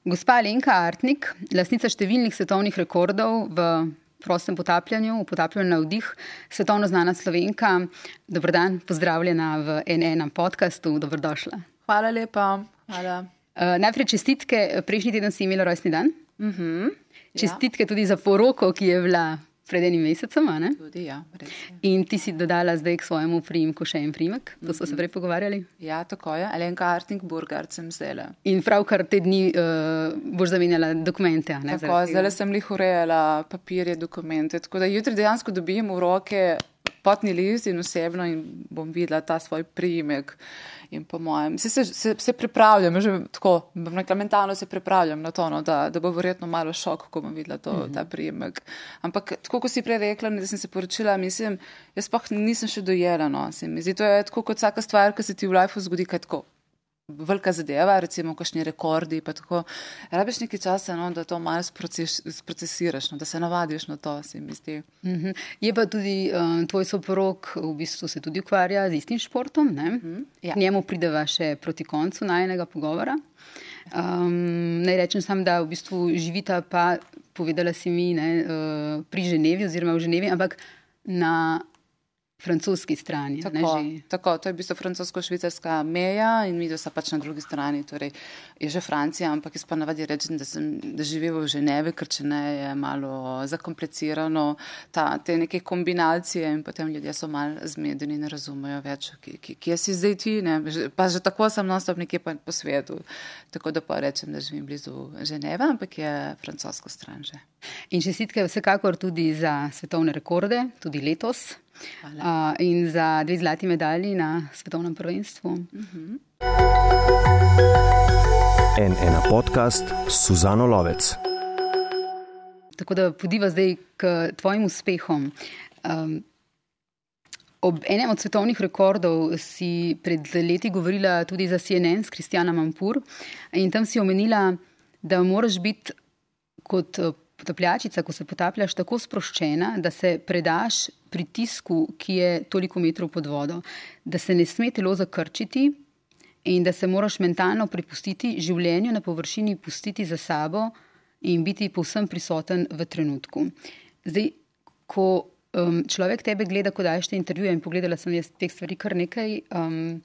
Gospa Lenka Artnik, lasnica številnih svetovnih rekordov v prostem potapljanju, v potapljanju na vdih, svetovno znana slovenka. Dobrodan, pozdravljena v NN podkastu, dobrodošla. Hvala lepa. Hvala. Uh, najprej čestitke, prejšnji teden si imela rojstni dan. Uh -huh. Čestitke ja. tudi za poroko, ki je bila pred enim mesecem. Tudi, ja, In ti si dodala zdaj k svojemu priimku še en priimek, to smo mm -hmm. se prej pogovarjali. Ja, tako je, Alenka Artnik, Burgar sem zdaj. In pravkar te dni uh, boš zamenjala dokumente. Ne, tako, zdaj sem jih urejala papirje, dokumente. Tako da jutri dejansko dobijem v roke potni list in osebno in bom videla ta svoj priimek. In po mojem, se, se, se, se pripravljam, že tako, rekla, mentalno se pripravljam na to, no, da, da bo verjetno malo šok, ko bom videla to, mm -hmm. ta prijemek. Ampak, tako kot si prej rekla, da sem se poročila, mislim, jaz pa nisem še dojela, no, se mi zdi, to je tako kot vsaka stvar, ki se ti v lifeu zgodi, kaj tako velika zadeva, recimo, kakšni rekordi. Rabiš nekaj časa, no, da to malo sprocesiraš, no, da se navadiš na to, se mi zdi. Mm -hmm. Je pa tudi um, tvoj soprog, v bistvu se tudi ukvarja z istim športom. Mm -hmm. ja. Njemu prideva še proti koncu najnega pogovora. Um, naj rečem samo, da v bistvu živita pa, povedala si mi, ne, uh, pri Ženevi oziroma v Ženevi, ampak na francoski strani. Tako, tako, to je v bistvu francosko-švicarska meja in mi smo pač na drugi strani. Torej, je že Francija, ampak jaz pa navadi rečem, da, sem, da živim v Ženevi, ker če ne je malo zakomplicirano, ta, te neke kombinacije in potem ljudje so malo zmedeni in ne razumejo več, kje si zdaj ti. Ne? Pa že tako sem nastop nekje po svetu. Tako da pa rečem, da živim blizu Ženeve, ampak je francosko stran že. In čestitke vsekakor tudi za svetovne rekorde, tudi letos. Uh, in za dve zlati medalji na svetovnem prvenstvu. Uh -huh. En ena podcast, Suzano Lovec. Tako da podiva zdaj k tvojim uspehom. Um, ob enem od svetovnih rekordov si pred leti govorila tudi za CNN s Kristjana Mampur in tam si omenila, da moraš biti kot potapljačica, ko se potapljaš, tako sproščena, da se predaš pritisku, ki je toliko metrov pod vodo, da se ne sme telo zakrčiti in da se moraš mentalno prepustiti življenju na površini, pustiti za sabo in biti povsem prisoten v trenutku. Zdaj, ko um, človek tebe gleda, ko daješ te intervjuje, in pogledala sem jaz teh stvari kar nekaj. Um,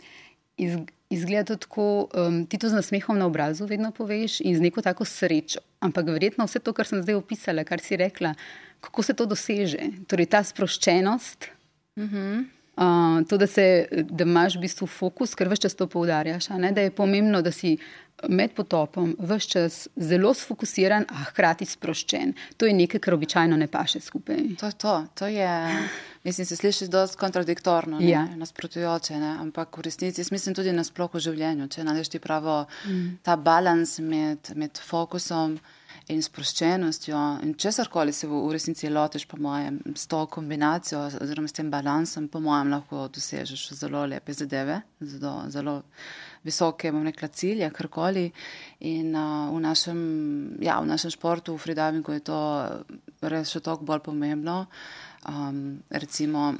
iz, izgleda tako, um, ti to z nasmehom na obrazu vedno poveš in z neko tako srečo. Ampak verjetno vse to, kar sem zdaj opisala, kar si rekla, kako se to doseže. Torej, ta sproščenost, uh -huh. Uh, to, da, se, da imaš v bistvu fokus, ker vse čas to poudarjaš, da je pomembno, da si med potopom vse čas zelo sfokusiran, a hkrati sproščen. To je nekaj, kar običajno ne paše skupaj. To je to. to je... Mislim, se sliši dosti kontradiktorno, ja. nasprotujoče, ne? ampak v resnici mislim tudi na splošno življenje. Če najdeš ti pravo mm. ta balans med, med fokusom in sproščenostjo in česarkoli se v, resnici lotiš, po mojem, s to kombinacijo oziroma s tem balansom, po mojem, lahko dosežeš zelo lepe zadeve, zelo, zelo visoke, bom rekla, cilje, karkoli. In uh, v, našem, ja, v našem športu, v Fridavingu je to res še toliko bolj pomembno. Um, recimo,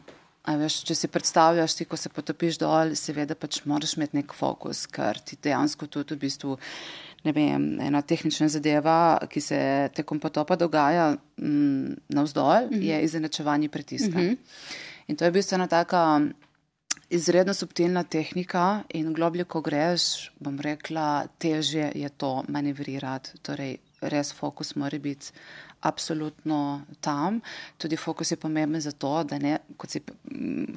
veš, če si predstavljaš, ti, ko se potopiš dol, seveda pač moraš imeti nek fokus, ker ti dejansko tudi v bistvu. Vem, ena tehnična zadeva, ki se tekom potopa dogaja mm, navzdol, mm -hmm. je izenačevanje pritiska. Mm -hmm. In to je v bistvu ena taka izredno subtilna tehnika, in globlje, ko greš, bom rekla, težje je to manevrirati. Torej, res fokus mora biti absolutno tam. Tudi fokus je pomemben zato, da ne, kot si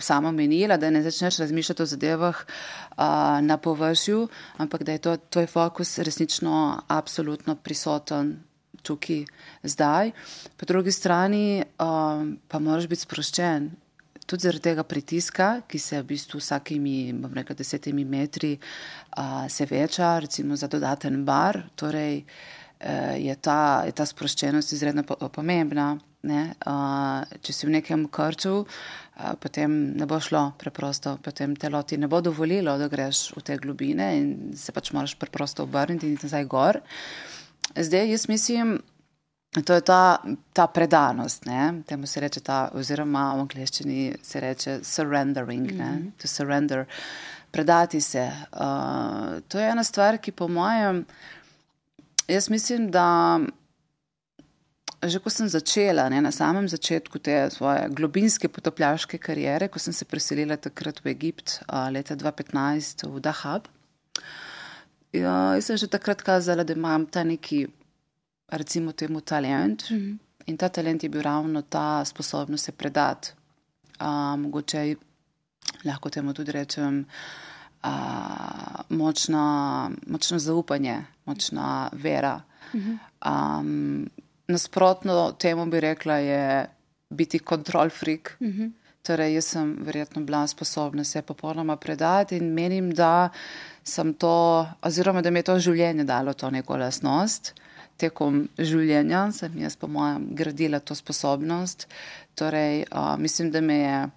sama menila, da ne začneš razmišljati o zadevah uh, na površju, ampak da je to, tvoj fokus resnično absolutno prisoten tukaj, zdaj. Po drugi strani um, pa moraš biti sproščen. Tudi zaradi tega pritiska, ki se v bistvu vsakimi, bom rekel, desetimi metri uh, se veča, recimo za dodaten bar. Torej, uh, je ta, je ta sproščenost izredno pomembna. Če si v nekem krču, potem ne bo šlo preprosto, potem telo ti ne bo dovolilo, da greš v te globine in se pač moraš preprosto obrniti in nazaj gor. Zdaj, jaz mislim, to je ta, ta predanost, ne? temu se reče ta, oziroma v angleščini se reče surrendering, mm -hmm. to surrender, predati se. Uh, to je ena stvar, ki po mojem Jaz mislim, da že ko sem začela ne, na samem začetku te svoje globinske potopljaške karijere, ko sem se preselila takrat v Egipt leta 2015 v Dahab, ja, jaz sem že takrat kazala, da imam ta neki, recimo temu, talent. Mm -hmm. In ta talent je bil ravno ta sposobnost se predati. Mogoče lahko temu tudi rečem. Uh, močna, močno zaupanje, močna vera. Um, nasprotno temu bi rekla, je biti kontrol freak. Uh -huh. Torej, jaz sem verjetno bila sposobna se popolnoma predati in menim, da sem to, oziroma da mi je to življenje dalo to neko lasnost. Tekom življenja sem jaz, po mojem, gradila to sposobnost. Torej, uh, mislim, da me je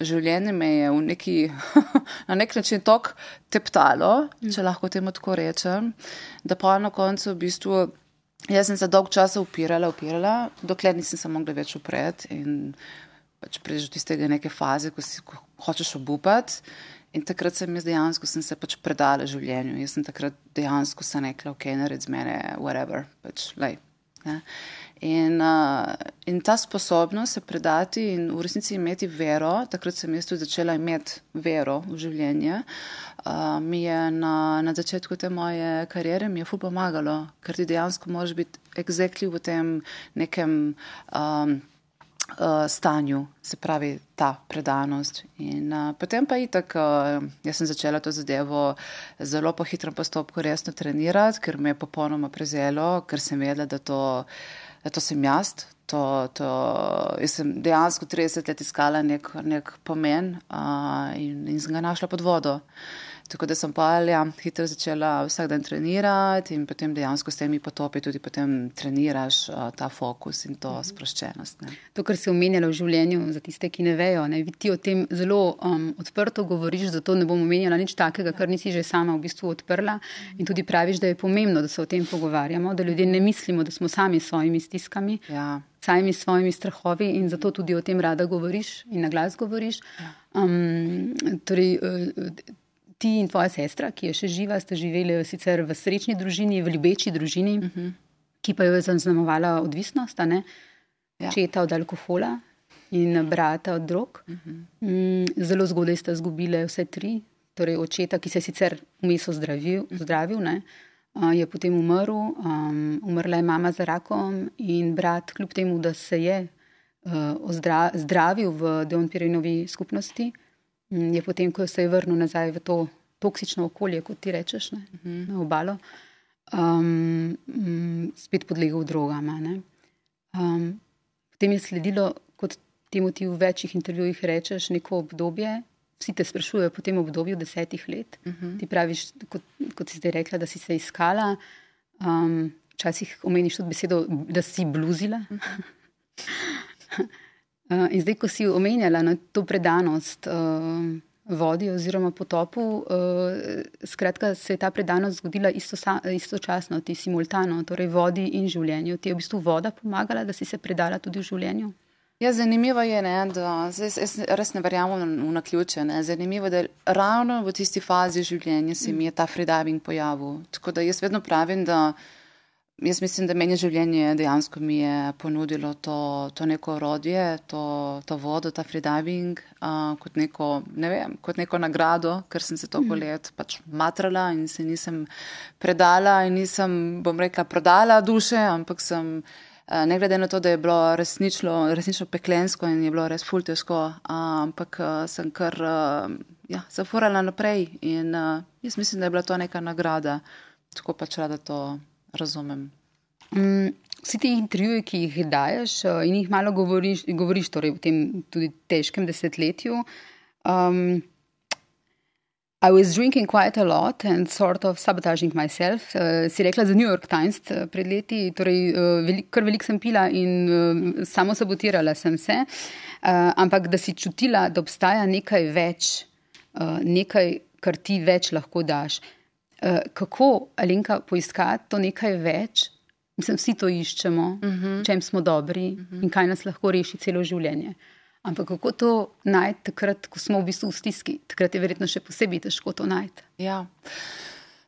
življenje me je neki, na nek način tako teptalo, če lahko temu tako rečem, da pa na koncu v bistvu. Jaz sem se dolgo časa upirala, upirala, dokler nisem se mogla več upreti in pač prideš do tistega neke faze, ko si ko hočeš obupati. In takrat sem jaz dejansko sem se pač predala življenju. Jaz sem takrat dejansko se rekla, ok, naredi z mene, whatever, pač, lej. Ne? In, uh, in ta sposobnost se predati in v resnici imeti vero, takrat sem jaz tudi začela imeti vero v življenje, uh, mi je na, na začetku te moje kariere mi je fu pomagalo, ker ti dejansko moraš biti exactly v tem nekem um, uh, stanju, se pravi ta predanost. In uh, potem pa itak, uh, jaz sem začela to zadevo zelo po hitrem postopku resno trenirati, ker me je popolnoma prezelo, ker sem vedela, da to da to sem jaz. To, to, jaz sem dejansko 30 let iskala nek, nek pomen uh, in, in sem ga našla pod vodo. Tako da sem pa ja, hitro začela vsak dan trenirati in potem dejansko s temi potopi tudi potem treniraš uh, ta fokus in to mhm. sproščenost. Ne. To, kar si omenjala v življenju, za tiste, ki ne vejo, ne, ti o tem zelo um, odprto govoriš, zato ne bom omenjala nič takega, kar nisi že sama v bistvu odprla in tudi praviš, da je pomembno, da se o tem pogovarjamo, da ljudje ne mislimo, da smo sami s svojimi stiskami. Ja. Sajmi s svojimi strahovi, in zato tudi o tem rada govoriš in na glas govoriš. Ja. Um, torej, ti in tvoja sestra, ki je še živa, sta živeli sicer v srečni družini, v ljubeči družini, uh mhm. -huh. ki pa jo je zaznamovala odvisnost, ja. četa od alkohola in brata od drog. Uh mhm. -huh. Mm, zelo zgodaj sta izgubile vse tri. Torej, očeta, ki se je sicer vmes zdravil, zdravil ne, je potem umrl, um, umrla je mama za rakom, in brat, kljub temu, da se je uh, zdravil v Deonpirinovi skupnosti, Mm, je potem, ko se je vrnil nazaj v to toksično okolje, kot ti rečeš, ne, uh -huh. na obalo, um, um, spet podlegel drogam. Um, potem je sledilo, kot temu ti v večjih intervjujih rečeš, neko obdobje. Vsi te sprašujejo po tem obdobju desetih let. Uh -huh. Ti praviš, kot, kot si zdaj rekla, da si se iskala. Um, včasih omeniš tudi besedo, da si bluzila. Uh -huh. Uh, in zdaj, ko si omenjala na to predanost uh, vodi oziroma potopu, uh, skratka, se je ta predanost zgodila isto, istočasno, ti simultano, torej vodi in življenju. Ti je v bistvu voda pomagala, da si se predala tudi v življenju? Ja, zanimivo je, ne, da jaz, jaz res ne verjamem v naključje. Ne. Zanimivo je, da ravno v tisti fazi življenja se mi je ta freediving pojavil. Tako da jaz vedno pravim, da. Jaz mislim, da meni življenje dejansko mi je ponudilo to, to neko orodje, to, to vodo, ta freediving, uh, kot, neko, ne vem, kot neko nagrado, ker sem se toliko mhm. let pač matrala in se nisem predala in nisem, bom rekla, prodala duše, ampak sem, uh, ne glede na to, da je bilo resnično, resnično peklensko in je bilo res ful težko, uh, ampak uh, sem kar uh, ja, zafurala naprej in uh, jaz mislim, da je bila to neka nagrada, tako pač rada to razumem. Mm, vsi ti intervjuji, ki jih daješ eh, in jih malo govoriš, govoriš torej v tem tudi težkem desetletju. Um, I was drinking quite a lot and sort of sabotaging myself. Uh, si rekla za New York Times eh, pred leti, torej uh, velik, kar veliko sem pila in uh, samo sabotirala sem se, uh, ampak da si čutila, da obstaja nekaj več, uh, nekaj, kar ti več lahko daš. Eh, kako, Alenka, poiskati to nekaj več? Mislim, vsi to iščemo, uh mhm. -huh. čem smo dobri uh mhm. -huh. in kaj nas lahko reši celo življenje. Ampak kako to najti takrat, ko smo v bistvu v stiski? Takrat je verjetno še posebej težko to najti. Ja.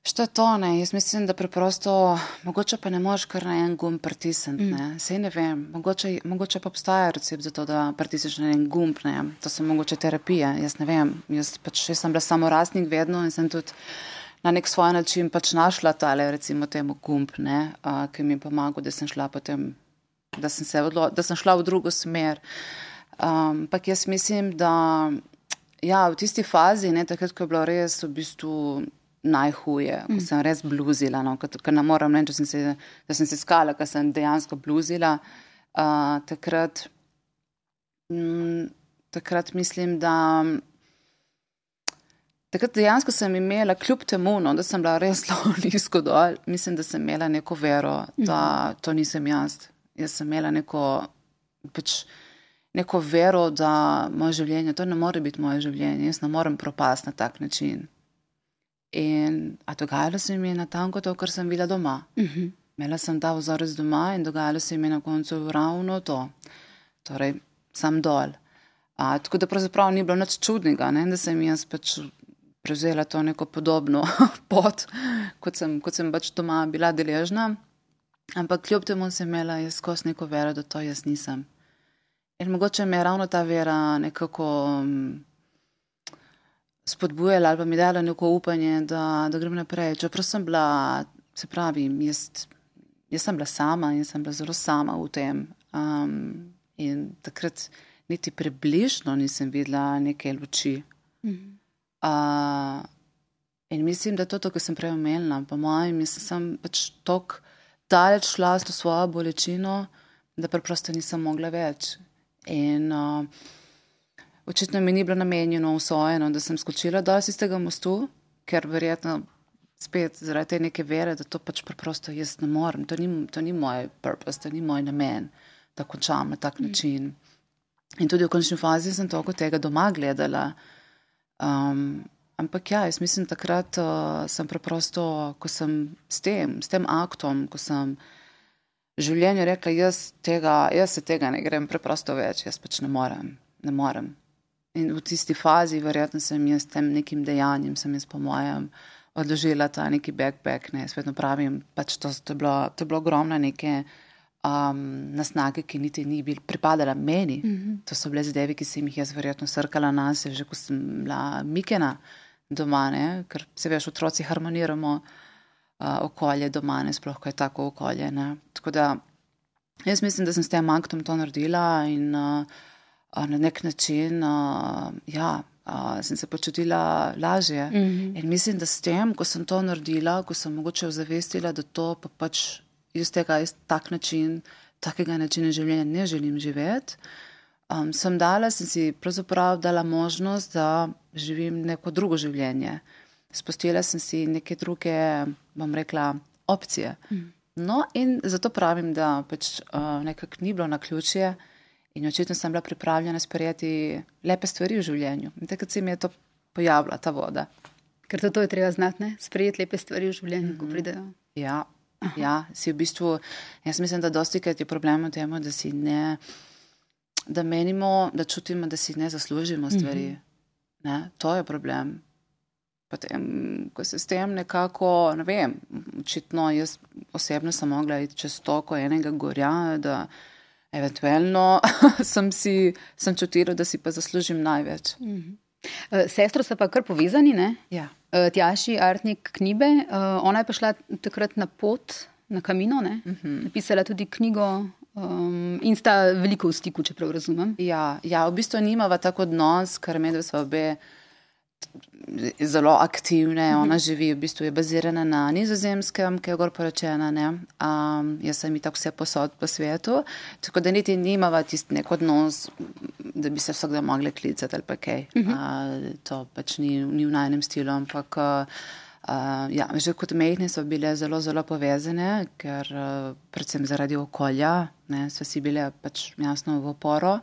Što je to, ne? Jaz mislim, da preprosto, mogoče pa ne moreš kar na en gumb pritisniti? Mm. Sej ne vem, mogoče, mogoče pa obstaja recept za to, da pritisneš na en gumb, ne? To so mogoče terapije, jaz ne vem. Jaz, pač, jaz sem bila samo rastnik vedno in sem tudi na nek svoj način pač našla tale, recimo temu gumb, ne? Uh, ki mi je pomagal, da sem šla potem, da sem se odlo, da sem šla v drugo smer. Ampak um, jaz mislim, da ja, v tisti fazi, ne, takrat, ko je bilo res v bistvu najhuje, ko mm. sem res bluzila. No, ker ne morem reči, da sem se skala, ker sem dejansko bluzila. Uh, takrat, mm, takrat mislim, da. Takrat dejansko sem imela, kljub temu, no, da sem bila res zelo nizko dol, mislim, da sem imela neko vero, da mm. to nisem jaz. Jaz sem imela neko, pač, neko vero, da moje življenje, to ne more biti moje življenje, jaz ne morem propasti na tak način. In dogajalo se mi je na tanko to, kar sem videla doma. Uh mhm. -huh. Imela sem ta vzorec doma in dogajalo se mi je na koncu ravno to, torej sam dol. A, tako da pravzaprav ni bilo nič čudnega, ne? da sem jaz pač prevzela to neko podobno pot, kot sem, kot sem pač doma bila deležna. Ampak kljub temu sem imela jaz skozi neko vero, da to jaz nisem. In mogoče me je ravno ta vera nekako. Um, spodbujala ali pa mi dala neko upanje, da, da grem naprej. Čeprav sem bila, se pravi, jaz, jaz sem bila sama in sem bila zelo sama v tem. Um, in takrat niti približno nisem videla neke luči. Mhm. Uh, in mislim, da to, kar sem prej omenila, po mojem, sem pač tako daleč šla s to svojo bolečino, da preprosto nisem mogla več. In uh, očitno mi ni bilo namenjeno usvojeno, da sem skočila dol iz tega mostu, ker verjetno spet zaradi te neke vere, da to pač preprosto jaz ne morem. To ni, to ni moj purpose, to ni moj namen, da končam na tak mm. način. In tudi v končni fazi sem toliko tega doma gledala. Um, ampak ja, jaz mislim, takrat uh, sem preprosto, ko sem s tem, s tem aktom, ko sem življenju rekla, jaz, tega, jaz se tega ne grem preprosto več, jaz pač ne morem. Ne morem. In v tisti fazi, verjetno sem jaz s tem nekim dejanjem, sem jaz po mojem odložila ta neki backpack, ne, svetno pravim, pač to, to, je, bilo, to je bilo ogromno neke um, nasnage, ki niti ni bil pripadala meni. Mm -hmm. To so bile zadeve, ki sem jih jaz verjetno srkala na sebe, že ko sem bila mikena doma, ne, ker se veš, otroci harmoniramo uh, okolje doma, ne, sploh, ko je tako okolje. Ne. Tako da jaz mislim, da sem s tem aktom to naredila in uh, na nek način, uh, ja, uh, sem se počutila lažje. Mm -hmm. In mislim, da s tem, ko sem to naredila, ko sem mogoče ozavestila, da to pa pač iz tega, iz tak način, takega načina življenja ne želim živeti. Um, sem dala, sem si pravzaprav dala možnost, da živim neko drugo življenje. Spustila sem si neke druge, bom rekla, opcije. Mm. No, in zato pravim, da pač uh, nekako ni bilo na ključje, In očitno sem bila pripravljena sprejeti lepe stvari v življenju. In takrat se mi je to pojavila, ta voda. Ker to, je treba znati, sprejeti lepe stvari v življenju, mm -hmm. ko mhm. pridejo. Ja, ja, si v bistvu, jaz mislim, da dosti krat je problem v tem, da si ne, da menimo, da čutimo, da si ne zaslužimo stvari. Mm -hmm. ne, to je problem. Potem, ko se s tem nekako, ne vem, očitno jaz osebno sem mogla iti čez to, ko enega gorja, da eventualno sem, si, sem čutila, da si pa zaslužim največ. Mm -hmm. Sestro sta pa kar povezani, ne? Ja. Eh, Tjaši Artnik Knibe, eh, ona je pa šla takrat na pot, na kamino, ne? Mm -hmm. Napisala tudi knjigo. Um, in sta veliko v stiku, če prav razumem. Ja, ja v bistvu nimava tako odnos, ker med sva obe zelo aktivne. Ona mhm. živi, v bistvu je bazirana na nizozemskem, ki je gor poročena. Um, jaz sem tako vse posod po svetu, tako da niti nimava tisti nek odnos, da bi se vsak dan mogli klicati ali pa kaj. Uh, to pač ni, ni v najnem stilu, ampak. Uh, ja, že kot mehne so bile zelo, zelo povezane, ker uh, predvsem zaradi okolja, ne, so si bile pač jasno v oporo,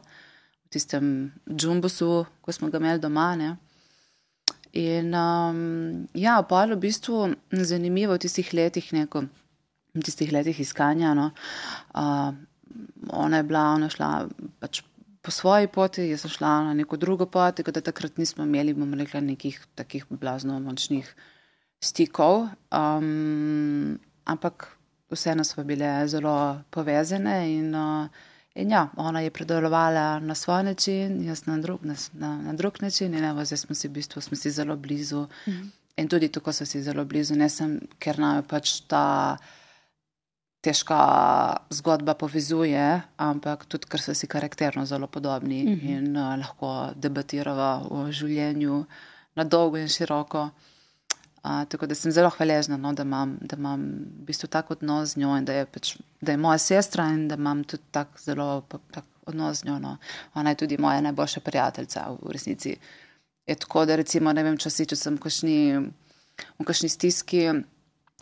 v tistem džumbusu, ko smo ga imeli doma. Ne. In um, ja, pa je v bistvu zanimivo v tistih letih, neko, v tistih letih iskanja. No. Uh, ona je bila, ona šla pač po svoji poti, jaz sem šla na neko drugo pot, tako da takrat nismo imeli, bomo rekli, nekih takih blazno močnih stikov, um, ampak vseeno smo bile zelo povezane in, uh, in ja, ona je predelovala na svoj način, jaz na drug, na, na, na drug način in evo, zdaj smo si v bistvu smo si zelo blizu. Mhm. In tudi tako so si zelo blizu, ne sem, ker nam je pač ta težka zgodba povezuje, ampak tudi, ker so si karakterno zelo podobni mm -hmm. in uh, lahko debatiramo o življenju na dolgo in široko. Uh, tako da sem zelo hvaležna, no, da, imam, da imam v bistvu tak odnos z njo in da je, pač, da je moja sestra in da imam tudi tak zelo tak odnos z njo. No. Ona je tudi moja najboljša prijateljica v resnici. Je tako, da recimo, ne vem, če si, če sem v kašni, v kašni stiski.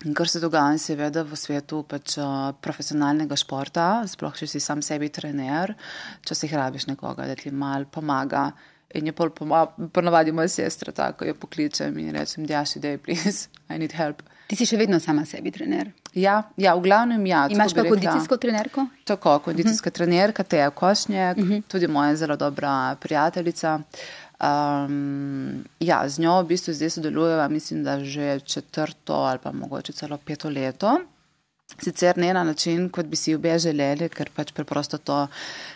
In kar se dogaja, seveda, v svetu pač, uh, profesionalnega športa, sploh če si sam sebi trener, če si hrabiš nekoga, da ti mal pomaga. In je pol ponovadi moja sestra, tako jo pokličem in rečem, da je dej, please, I need help. Ti si še vedno sama sebi trener. Ja, ja v glavnem ja. Imaš pa kondicijsko trenerko? Tako, kondicijska uh -huh. trenerka, te je košnjek, uh -huh. tudi moja zelo dobra prijateljica. Um, ja, z njo v bistvu zdaj sodelujeva, mislim, da že četrto ali pa mogoče celo peto leto. Sicer ne na način, kot bi si obe želeli, ker pač preprosto to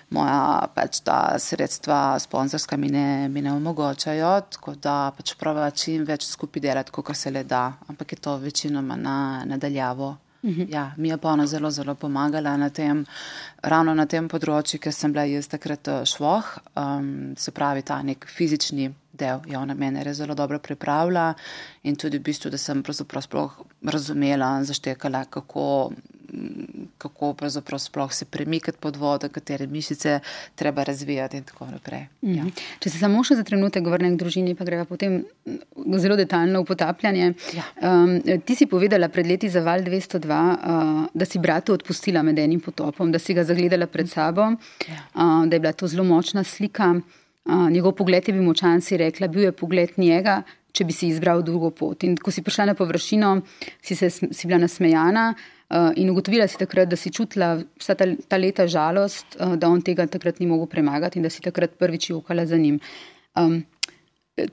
moja pač ta sredstva sponzorska mi ne, mi ne omogočajo, tako da pač prava čim več skupaj delati, kot se le da, ampak je to večinoma na nadaljavo. Mhm. Ja, mi je pa ona zelo, zelo pomagala na tem, ravno na tem področju, ker sem bila jaz takrat eh, švoh, um, se pravi ta nek fizični del ona mene res zelo dobro pripravila in tudi v bistvu, da sem pravzaprav sploh razumela, zaštekala, kako, kako pravzaprav sploh se premikati pod vodo, katere mišice treba razvijati in tako naprej. Mm -hmm. ja. Če se samo še za trenutek vrnem k družini, pa greva potem zelo detaljno v potapljanje. Ja. Um, ti si povedala pred leti za Val 202, uh, da si bratu odpustila med enim potopom, da si ga zagledala pred sabo, ja. uh, da je bila to zelo močna slika njegov pogled je bil močan, si rekla, bil je pogled njega, če bi si izbral drugo pot. In ko si prišla na površino, si, se, si bila nasmejana uh, in ugotovila si takrat, da si čutila vsa ta, ta leta žalost, uh, da on tega takrat ni mogel premagati in da si takrat prvič jokala za njim. Um,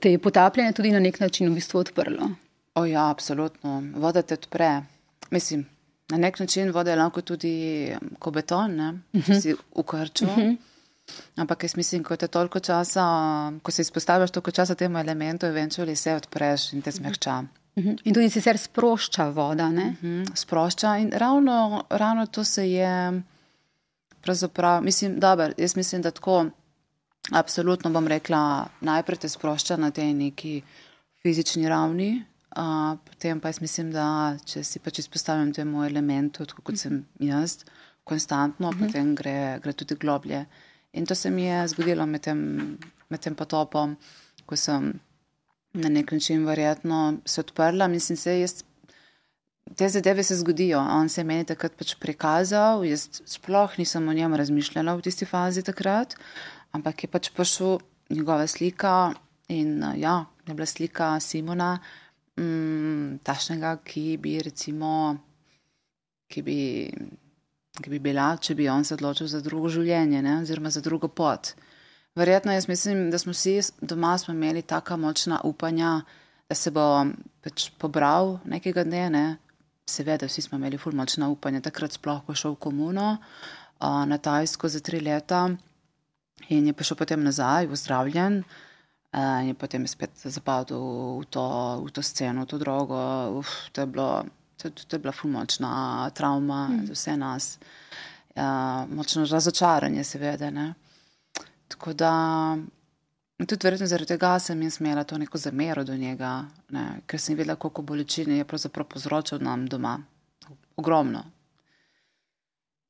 te je potapljanje tudi na nek način v bistvu odprlo. O ja, absolutno. Voda te odpre. Mislim, na nek način voda je lahko tudi kot beton, ne? Uh -huh. si v krču. Uh mhm. -huh. Ampak jaz mislim, ko te toliko časa, ko se izpostaviš toliko časa temu elementu, eventualno se odpreš in te smehča. Mhm. In tudi sicer sprošča voda. Mhm. Sprošča in ravno, ravno to se je, pravzaprav, mislim, dober, jaz mislim, da tako, absolutno bom rekla, najprej te sprošča na tej neki fizični ravni, uh, potem pa jaz mislim, da če si pač izpostavim temu elementu, tako kot sem jaz, konstantno, uh -huh. potem gre, gre tudi globlje. In to se mi je zgodilo med tem, med tem potopom, ko sem na nek način verjetno se odprla. Mislim, se jaz, te zadeve se zgodijo. On se je meni takrat pač prikazal, jaz sploh nisem o njem razmišljala v tisti fazi takrat, ampak je pač prišel njegova slika in ja, je bila slika Simona, mm, tašnega, ki bi recimo, ki bi ki bi bila, če bi on se odločil za drugo življenje, ne? oziroma za drugo pot. Verjetno jaz mislim, da smo vsi doma smo imeli taka močna upanja, da se bo pač pobral nekega dne. Ne? Seveda, vsi smo imeli ful močna upanja. Takrat sploh, ko je šel v komuno uh, na Tajsko za tri leta in je prišel potem nazaj, pozdravljen. Uh, in je potem spet zapadel v to, v to sceno, v to drogo. Uf, to je bilo to, to je bila fumočna travma mm. za vse nas, ja, močno razočaranje, seveda. Ne. Tako da, tudi verjetno zaradi tega sem jaz imela to neko zamero do njega, ne, ker sem videla, koliko bolečine je pravzaprav povzročil nam doma. Ogromno.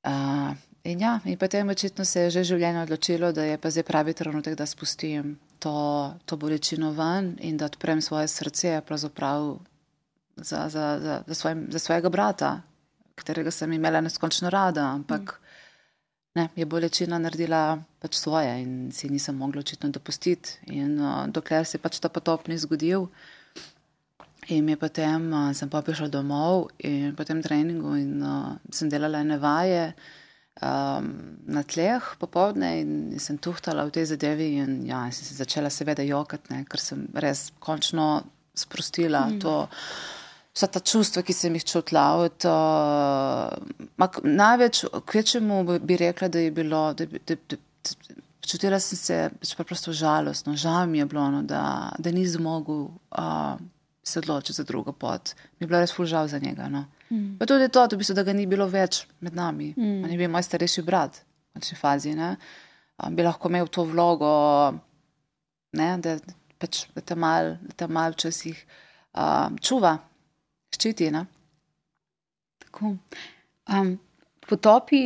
Uh, in ja, in potem očitno se je že življenje odločilo, da je pa zdaj pravi trenutek, da spustim to, to bolečino ven in da odprem svoje srce, pravzaprav za, za, za, za, svoj, za svojega brata, katerega sem imela neskončno rada, ampak mm. ne, je bolečina naredila pač svoje in si nisem mogla očitno dopustiti. In uh, dokler se pač ta potop ni zgodil, in je potem, uh, sem pa prišla domov in po tem treningu in uh, sem delala ene vaje. Um, na tleh popovdne in sem tuhtala v tej zadevi, in ja, sem se začela seveda jokati, ker sem res končno sprostila mm. to vsa ta čustva, ki sem jih čutila. Od, uh, največ, kvečemu bi rekla, da je bilo, da, da, da, da, čutila sem se pač preprosto žalostno, žal mi je bilo, no, da, da ni zmogel uh, se odločiti za drugo pot. Mi je bilo res ful žal za njega. No. Mm. Pa tudi to, to bi se, da ga ni bilo več med nami. Mm. Ni bil moj starejši brat v tej fazi. Ne. Um, bi lahko imel to vlogo, ne, da, pač, da te mal, mal včasih um, čuva ščiti. Um, potopi,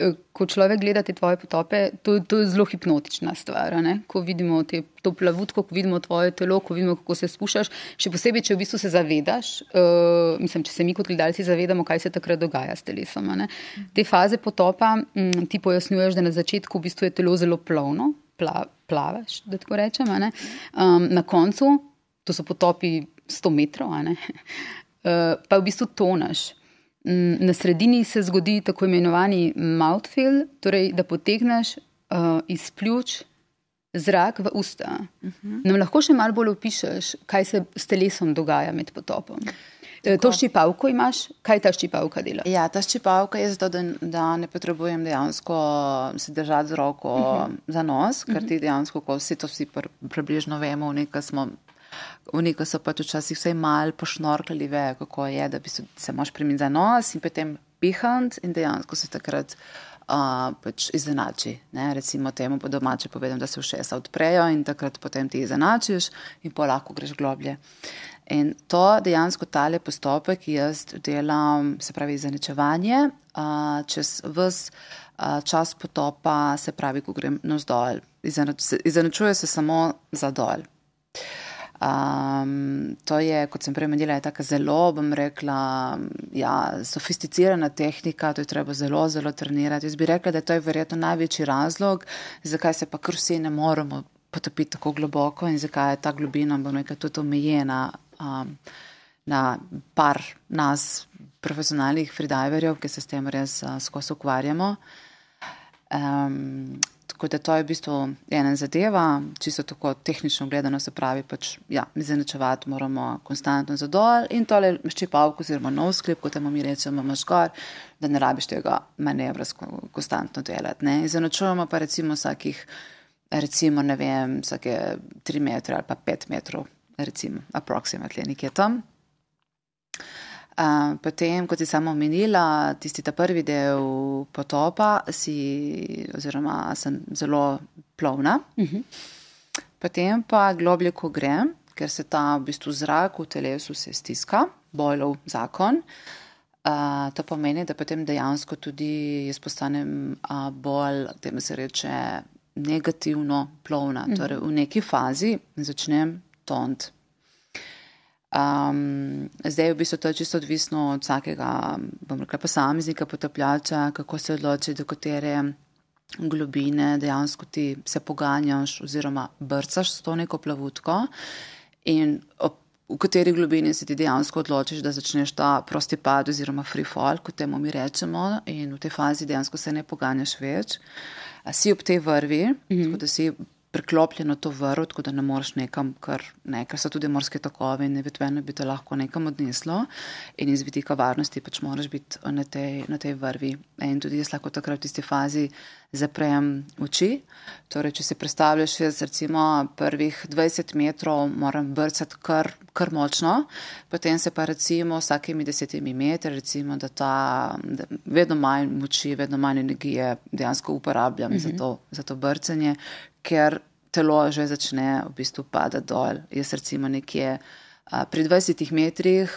eh, ko človek gleda te tvoje potope, to, to je zelo hipnotična stvar. Ne? Ko vidimo te, to plavutko, ko vidimo tvoje telo, ko vidimo, kako se spuščaš, še posebej, če v bistvu se zavedaš, uh, mislim, če se mi kot gledalci zavedamo, kaj se takrat dogaja s telesom. Ne? Te faze potopa m, mm, ti pojasnjuješ, da na začetku v bistvu je telo zelo plovno, pla, plavaš, da tako rečem. Um, na koncu, to so potopi 100 metrov. Eh, pa v bistvu tonaš. Mm, na sredini se zgodi tako imenovani mouthfeel, torej da potegneš uh, iz pljuč zrak v usta. Uh mhm. -huh. Nam lahko še malo bolj opišeš, kaj se s telesom dogaja med potopom. Eh, tako. To ščipavko imaš, kaj ta ščipavka dela? Ja, ta ščipavka je zato, da, da ne potrebujem dejansko se držati z roko uh mhm. -huh. za nos, ker uh -huh. ti dejansko, ko vsi to vsi pr približno vemo, nekaj smo Vniko so pač včasih vse mal pošnorkali, ve, kako je, da bi se, moš primiti za nos in potem pihant in dejansko se takrat uh, pač izenači. Ne? Recimo temu po domače povedem, da se všesa odprejo in takrat potem ti izenačiš in pa lahko greš globlje. In to dejansko tale postopek, ki jaz delam, se pravi izenačevanje, uh, čez vse uh, čas potopa, se pravi, ko grem navzdol, izenačuje se samo za dol. Um, to je, kot sem prej menila, je tako zelo, bom rekla, ja, sofisticirana tehnika, to je treba zelo, zelo trenirati. Jaz bi rekla, da to je verjetno največji razlog, zakaj se pa kar vsi ne moramo potopiti tako globoko in zakaj je ta globina, bom rekla, tudi omejena um, na par nas, profesionalnih freediverjev, ki se s tem res uh, skozi ukvarjamo. Um, Tako da to je v bistvu ena zadeva, čisto tako tehnično gledano se pravi, pač ja, izenačevati moramo konstantno za dol in tole ščipavko oziroma nov sklep, kot mi rečemo, imaš gor, da ne rabiš tega manevra konstantno delati. Ne. Izenačujemo pa recimo vsakih, recimo ne vem, vsake tri metre ali pa pet metrov, recimo, aproximately nekje tam potem, kot si sama omenila, tisti ta prvi del potopa, si, oziroma sem zelo plovna. Uh mhm. -huh. Potem pa globlje, ko grem, ker se ta v bistvu zrak v telesu se stiska, bojlov zakon. Uh, to pomeni, da potem dejansko tudi jaz postanem uh, bolj, temu se reče, negativno plovna. Uh -huh. Torej, v neki fazi začnem tont. Um, zdaj je v bistvu to čisto odvisno od vsakega, rekla, posameznika, potapljača, kako se odloči, do katere globine dejansko ti se poganjaš oziroma brcaš s to neko plavutko in ob, v kateri globini se ti dejansko odločiš, da začneš ta prosti pad oziroma free fall, kot temu mi rečemo in v tej fazi dejansko se ne poganjaš več. Si ob tej vrvi, mm -hmm. tako da si priklopljeno to vrv, tako da ne moreš nekam, ker, ne, ker so tudi morske tokove in eventualno bi te lahko nekam odneslo. In iz vidika varnosti pač moraš biti na tej, na tej vrvi. In tudi jaz lahko takrat v tisti fazi zaprem oči. Torej, če si predstavljaš, jaz recimo prvih 20 metrov moram brcati kar, kar močno, potem se pa recimo vsakimi desetimi metri, recimo, da ta da vedno manj moči, vedno manj energije dejansko uporabljam mm -hmm. za, to, za to brcanje, ker telo že začne v bistvu padati dol. Jaz recimo nekje a, pri 20 metrih,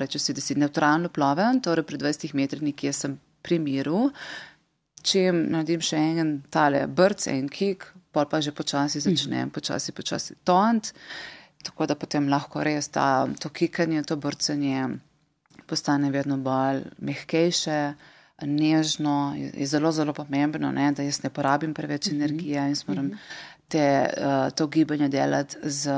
rečem si, da si neutralno plovem, torej pri 20 metrih nekje sem pri miru. Če naredim še en tale brc, en kik, pol pa že počasi mhm. začnem, počasi, počasi tont, tako da potem lahko res ta, to kikanje, to brcanje postane vedno bolj mehkejše nežno, je zelo, zelo pomembno, ne, da jaz ne porabim preveč mm -hmm. energije in moram mm -hmm. te, uh, to gibanje delati z,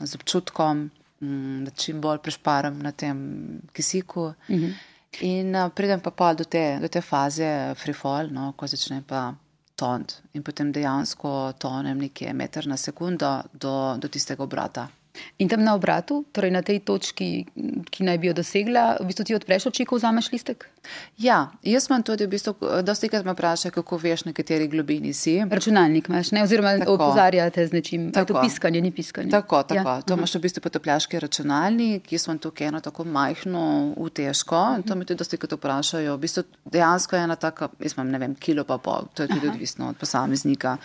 z občutkom, um, da čim bolj prešparam na tem kisiku. Mm -hmm. In uh, pridem pa pa do te, do te faze free fall, no, ko začne pa tont in potem dejansko tonem nekje meter na sekundo do, do tistega obrata. In tam na obratu, torej na tej točki, ki naj bi jo dosegla, v bistvu ti odpreš oči, ko vzameš listek? Ja, jaz imam tudi, v bistvu, dosti krat me vprašajo, kako veš, na kateri globini si. Računalnik imaš, ne? oziroma opozarjate z nečim. Tako. To piskanje, ni piskanje. Tako, tako. Ja. To imaš v bistvu potopljaški računalnik, ki smo tukaj eno tako majhno, utežko. Uh -huh. To mi tudi dosti krat vprašajo. V bistvu dejansko je ena taka, jaz imam ne vem, kilo pa pol, to je tudi Aha. odvisno od posameznika.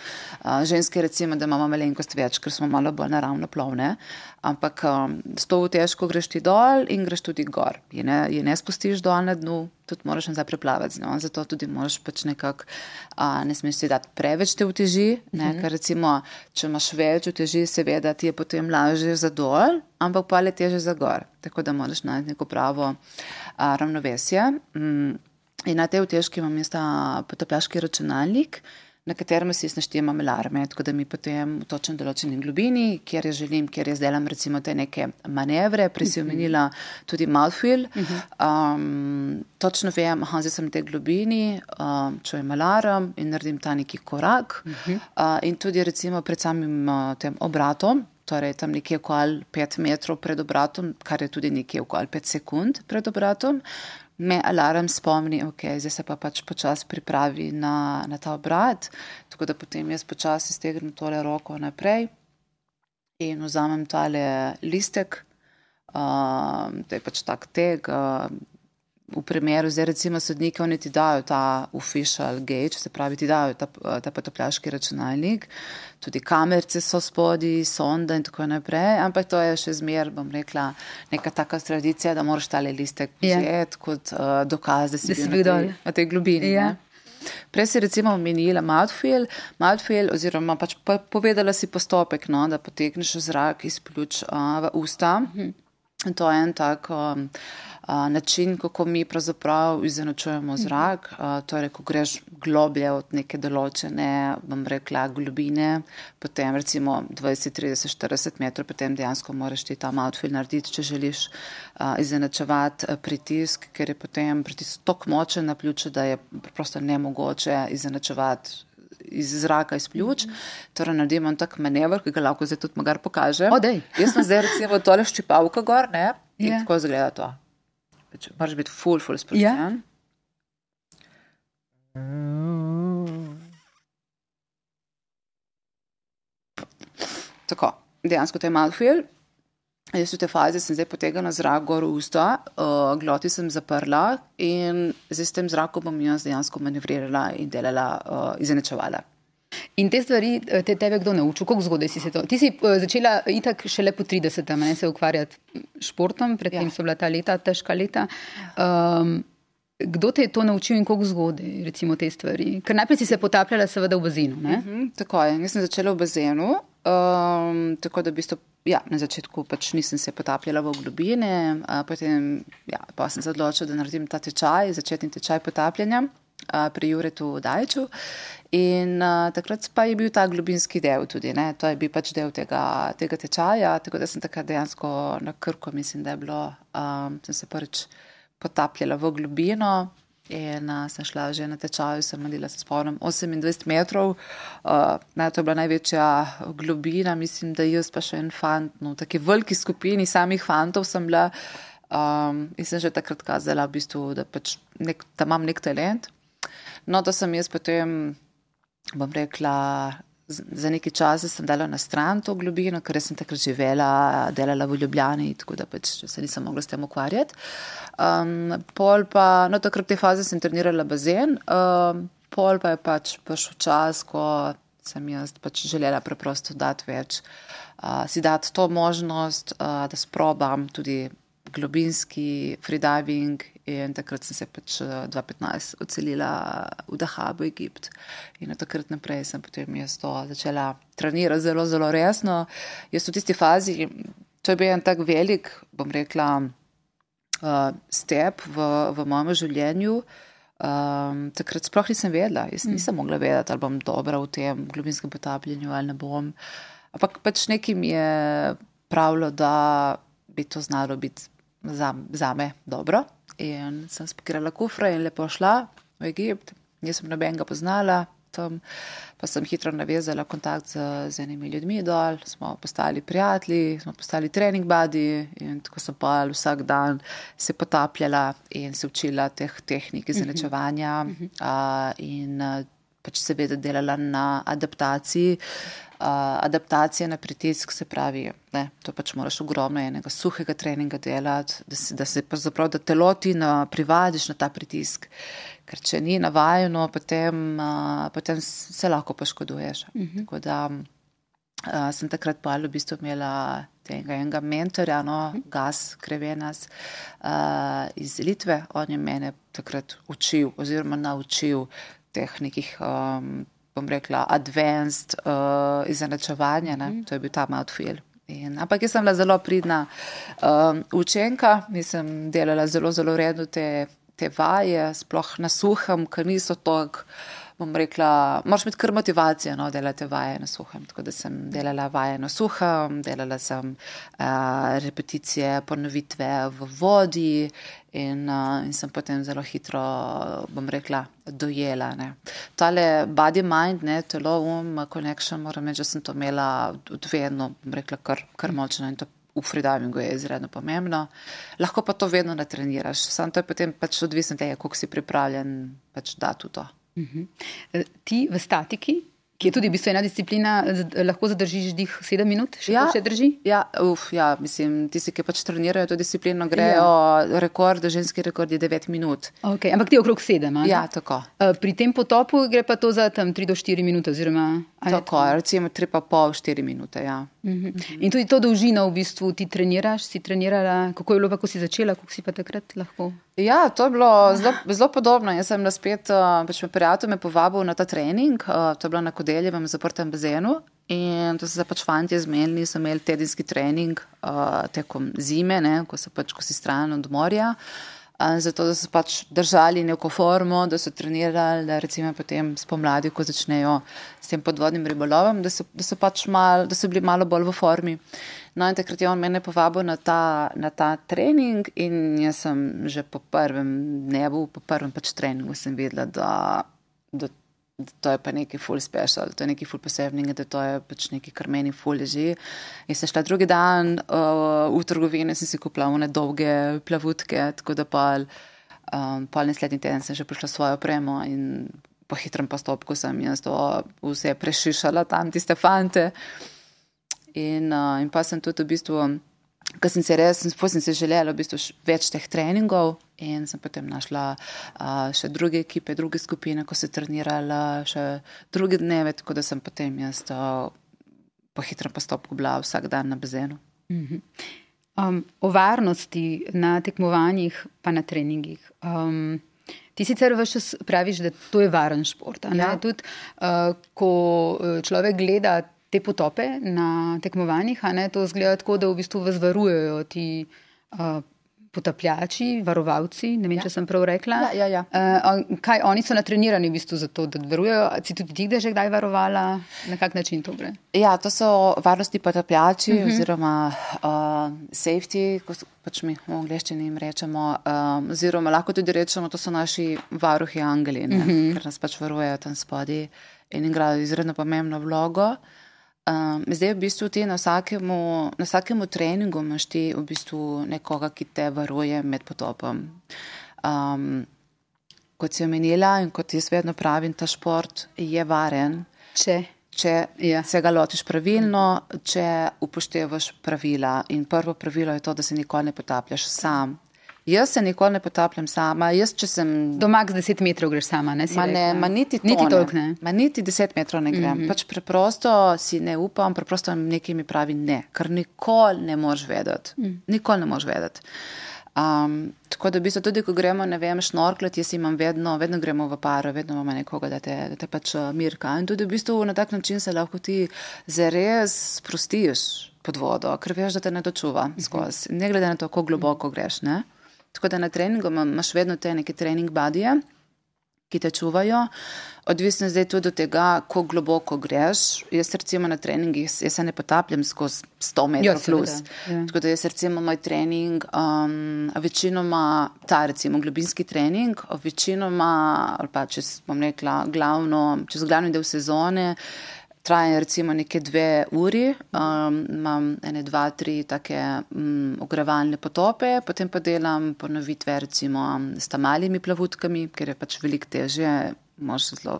Uh, ženske recimo, da imamo malenkost več, ker smo malo bolj naravno plovne. Ampak um, s to težko greš ti dol in greš tudi gor. Je ne, je ne spustiš dol na dnu, tudi moraš nazaj preplavati z njo. Zato tudi moraš pač nekako, ne smeš si dati preveč te uteži. Ne, mm -hmm. Ker recimo, če imaš več uteži, seveda ti je potem lažje za dol, ampak pa le teže za gor. Tako da moraš najti neko pravo a, ravnovesje. Mm, in na tej utežki imam jaz ta potopljaški računalnik na katerem si naštejemo alarme, tako da mi potem v točno določeni globini, kjer jaz želim, kjer jaz delam recimo te neke manevre, prej si omenila tudi mouthfeel, um, točno vem, aha, zdaj sem v tej globini, um, čujem alarm in naredim ta neki korak uh, in tudi recimo pred samim uh, tem obratom, torej tam nekje okoli 5 metrov pred obratom, kar je tudi nekje okoli 5 sekund pred obratom, me alarm spomni, ok, zdaj se pa pač počasi pripravi na, na ta obrat, tako da potem jaz počasi stegnem tole roko naprej in vzamem tale listek, uh, to je pač tak teg, uh, v primeru, zdaj recimo sodniki, oni ti dajo ta official gauge, se pravi, ti dajo ta, ta potopljaški računalnik, tudi kamerce so spodi, sonda in tako naprej, ampak to je še zmer, bom rekla, neka taka tradicija, da moraš tale listek ja. vzeti yeah. kot uh, dokaz, da si bil na tej, na tej globini. Yeah. Ja. Prej si recimo omenila Mouthfeel, Mouthfeel oziroma pač povedala si postopek, no, da potegneš zrak iz pljuč uh, v usta. -hmm. To je en tak um, način, kako mi pravzaprav izenačujemo zrak. Torej, ko greš globlje od neke določene, bom rekla, globine, potem recimo 20, 30, 40 metrov, potem dejansko moraš ti ta outfit narediti, če želiš izenačevati pritisk, ker je potem pritisk tok močen na pljuču, da je preprosto nemogoče izenačevati. Iz zraka, iz pljuč, torej naredimo tak manever, ki ga lahko zdaj tudi magar pokaže. Jaz sem zdaj recimo tole ščipavka gor, ne? In yeah. tako izgleda to pač, moraš biti full, full sproščen. Ja. Tako, dejansko to je malo fil. Jaz v tej fazi sem zdaj potegnila zrak gor v usta, uh, gloti sem zaprla in zdaj s tem zrakom bom jaz dejansko manevrirala in delala, uh, izenačevala. In te stvari, eh, te tebe kdo naučil, kako zgodaj si se to? Ti si eh, začela itak šele po 30, ne se ukvarjati športom, predtem ja. so bila ta leta, težka leta. Um, kdo te je to naučil in kako zgodaj, recimo te stvari? Ker najprej si se potapljala seveda v bazenu, ne? Uh mhm, -huh, tako je, jaz sem začela v bazenu, um, tako da v bistvu, ja, na začetku pač nisem se potapljala v globine, potem, ja, pa sem se odločila, da naredim ta tečaj, začetni tečaj potapljanja pri Juretu Dajču. In uh, takrat pa je bil ta globinski del tudi, ne? to je bil pač del tega, tega tečaja, tako da sem takrat dejansko na krko, mislim, da je bilo, um, sem se prvič potapljala v globino in uh, sem šla že na tečaju, sem naredila, se spomnim, 28 metrov, uh, ne, to je bila največja globina, mislim, da jaz pa še en fant, no, taki veliki skupini samih fantov sem bila um, in sem že takrat kazala, v bistvu, da, pač nek, da imam nek talent. No, da sem jaz potem bom rekla, za nekaj časa sem dala na stran to globino, ker sem takrat živela, delala v Ljubljani, tako da pač se nisem mogla s tem ukvarjati. Um, pol pa, no takrat v tej fazi sem trenirala bazen, um, pol pa je pač prišel čas, ko sem jaz pač želela preprosto dati več, uh, si dati to možnost, uh, da sprobam tudi globinski freediving In takrat sem se pač 2015 eh, odselila v Dahab, v Egipt. In od takrat naprej sem potem jaz to začela trenirati zelo, zelo resno. Jaz v tisti fazi, to je bil en tak velik, bom rekla, uh, step v, v mojem življenju. Um, takrat sploh nisem vedela, jaz mm. nisem mogla vedeti, ali bom dobra v tem globinskem potapljanju ali ne bom. Ampak pač nekaj mi je pravilo, da bi to znalo biti za, za me dobro. In sem spakirala kufre in lepo šla v Egipt. Nisem nobenega poznala, letom, pa sem hitro navezala kontakt z, z enimi ljudmi dol, smo postali prijatelji, smo postali trening badi in tako sem pa vsak dan se potapljala in se učila teh tehnik izenačevanja uh -huh. uh, in pač seveda delala na adaptaciji. Uh, adaptacija na pritisk, se pravi, ne, to pač moraš ogromno enega suhega treninga delati, da se, da se zapravo, da telo ti na, privadiš na ta pritisk, ker če ni navajeno, potem, uh, potem se lahko poškoduješ. Uh mhm. -huh. Tako da uh, sem takrat pa v bistvu imela tega enega mentorja, no, uh mhm. -huh. Gas Krevenas uh, iz Litve, on je mene takrat učil oziroma naučil teh nekih. Um, bom rekla, advanced uh, izenačevanja, mm. to je bil ta outfield. In, ampak jaz sem bila zelo pridna um, učenka, nisem delala zelo, zelo redno te, te vaje, sploh na suhem, ker niso tako bom rekla, moraš imeti kar motivacijo, no, delati vaje na suhem. Tako da sem delala vaje na suhem, delala sem uh, repeticije, ponovitve v vodi in, uh, in sem potem zelo hitro, bom rekla, dojela. Ne. Tale body mind, ne, telo, um, connection, moram reči, da sem to imela vedno, bom rekla, kar, kar močno in to. V freedivingu je izredno pomembno, lahko pa to vedno natreniraš, samo to je potem pač odvisno od tega, koliko si pripravljen pač dati v to. Uh mhm. -huh. Ti v statiki, ki je tudi v bistvu ena disciplina, lahko zadržiš dih sedem minut, še ja, se drži? Ja, uf, ja, mislim, tisti, ki pač trenirajo to disciplino, grejo ja. rekord, ženski rekord je devet minut. Okay, ampak ti okrog sedem. Ja, tako. Pri tem potopu gre pa to za tam tri do štiri minute. Oziroma, tako, recimo tri pa pol, štiri minute. Ja. Uh -huh. uh -huh. In tudi to dolžino v bistvu ti treniraš, si trenirala, kako je bilo pa, ko si začela, kako si pa takrat lahko. Ja, to je bilo zelo, zelo podobno. Jaz sem spet, pač me prijatelj me povabil na ta trening, to je bilo na Kodeljevem zaprtem bazenu. In to so se pač fanti zmenili, so imeli tedenski trening uh, tekom zime, ne, ko, pač, ko si stran od morja. Uh, zato, da so pač držali neko formo, da so trenirali, da recimo potem spomladi, ko začnejo s tem podvodnim ribolovom, da so, da so pač mal, da so bili malo bolj v formi. No, in takrat je on mene povabil na ta, na ta trening, in jaz sem že po prvem dnevu, po prvem pač treningu, sem videla, da, da, da to je pa neki full special, to je neki full posebnega, da to je pač neki, kar meni full leži. In sem šla drugi dan uh, v trgovino in sem si kupila one dolge plavutke, tako da pa um, pol naslednji teden sem že prišla svojo opremo in po hitrem postopku sem jaz to vse prešišala tam, tiste fante. In, uh, in pa sem tudi v bistvu, ker sem se res, sem se želela v bistvu več teh treningov in sem potem našla uh, še druge ekipe, druge skupine, ko se trenirala, še druge dneve, tako da sem potem jaz to po hitrem postopku bila vsak dan na bazenu. Uh -huh. um, o varnosti na tekmovanjih, pa na treningih. Um, Ti sicer veš, praviš, da to je varen šport. Ja. Tudi, uh, ko človek gleda te potope na tekmovanjih, ne, to zgleda tako, da v bistvu vas varujejo ti uh, potapljači, varovalci. Ne vem, ja. če sem prav rekla. Ja, ja, ja. Uh, kaj oni so natrenirani v bistvu za to, da varujejo? Si tudi ti, da že kdaj varovala? Na kak način to gre? Ja, to so varnostni potapljači uh mhm. -huh. oziroma uh, safety. Pač mi v angleščini jim rečemo, um, oziroma lahko tudi rečemo, to so naši varuhi angeli, uh mhm. -huh. ker nas pač varujejo tam spodaj in igrajo izredno pomembno vlogo. Um, zdaj, v bistvu, ti na vsakemu, na vsakemu treningu imaš ti v bistvu nekoga, ki te varuje med potopom. Um, kot si omenila in kot jaz vedno pravim, ta šport je varen. Če, če ja. se ga lotiš pravilno, če upoštevaš pravila. In prvo pravilo je to, da se nikoli ne potapljaš sam. Jaz se nikoli ne potapljam sama. Jaz, sem... Doma z 10 metrov greš sama, ne? Ma ne, ma niti niti toliko ne. Ma niti 10 metrov ne grem. Mm -hmm. Pač preprosto si ne upam, preprosto nekaj mi pravi ne, ker nikoli ne moš vedeti. Mm. Nikoli ne moš vedeti. Um, tako da, v bistvu, tudi ko gremo, ne vem, šnorklet, jaz imam vedno, vedno gremo v paro, vedno imamo nekoga, da te, da te pač uh, mirka. In tudi v bistvu na tak način se lahko ti zares sprostiš pod vodo, ker veš, da te ne dočuva mhm. skozi. Ne glede na to, kako globoko greš. Ne? Tako da na treningu imaš vedno te neke trening badije, ki te čuvajo. Odvisno zdaj tudi od tega, kako globoko greš. Jaz recimo na treningih, se ne potapljam skozi 100 metrov ja, plus. Ja. Tako da jaz recimo moj trening, um, večinoma ta recimo globinski trening, večinoma, ali pa če bom rekla glavno, čez glavni del sezone, traja recimo neke dve uri, um, imam ene, dva, tri take um, ogrevalne potope, potem pa delam ponovitve recimo s tamalimi plavutkami, ker je pač veliko težje, možno zelo,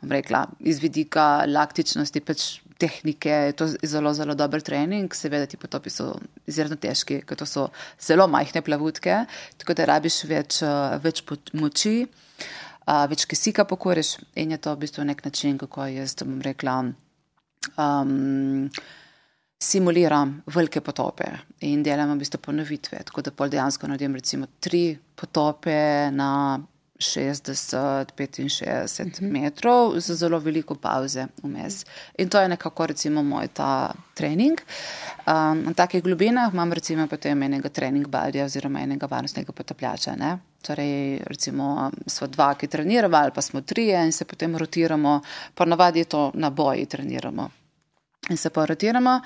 bom rekla, iz vidika laktičnosti, pač tehnike, je to zelo, zelo dober trening, seveda ti potopi so izredno težki, ker to so zelo majhne plavutke, tako da rabiš več, več moči. Uh, več kisika pokoriš in je to v bistvu nek način, kako jaz, bom rekla, um, simuliram velike potope in delam v bistvu ponovitve. Tako da pol dejansko naredim recimo tri potope na 60-65 uh -huh. metrov z zelo veliko pauze vmes. In to je nekako recimo moj ta trening. Um, na takih globinah imam recimo potem enega trening badja oziroma enega varnostnega potapljača. Ne? Torej, recimo, smo dva, ki treniramo, ali pa smo trije in se potem rotiramo, pa navadi to na boji treniramo. In se pa rotiramo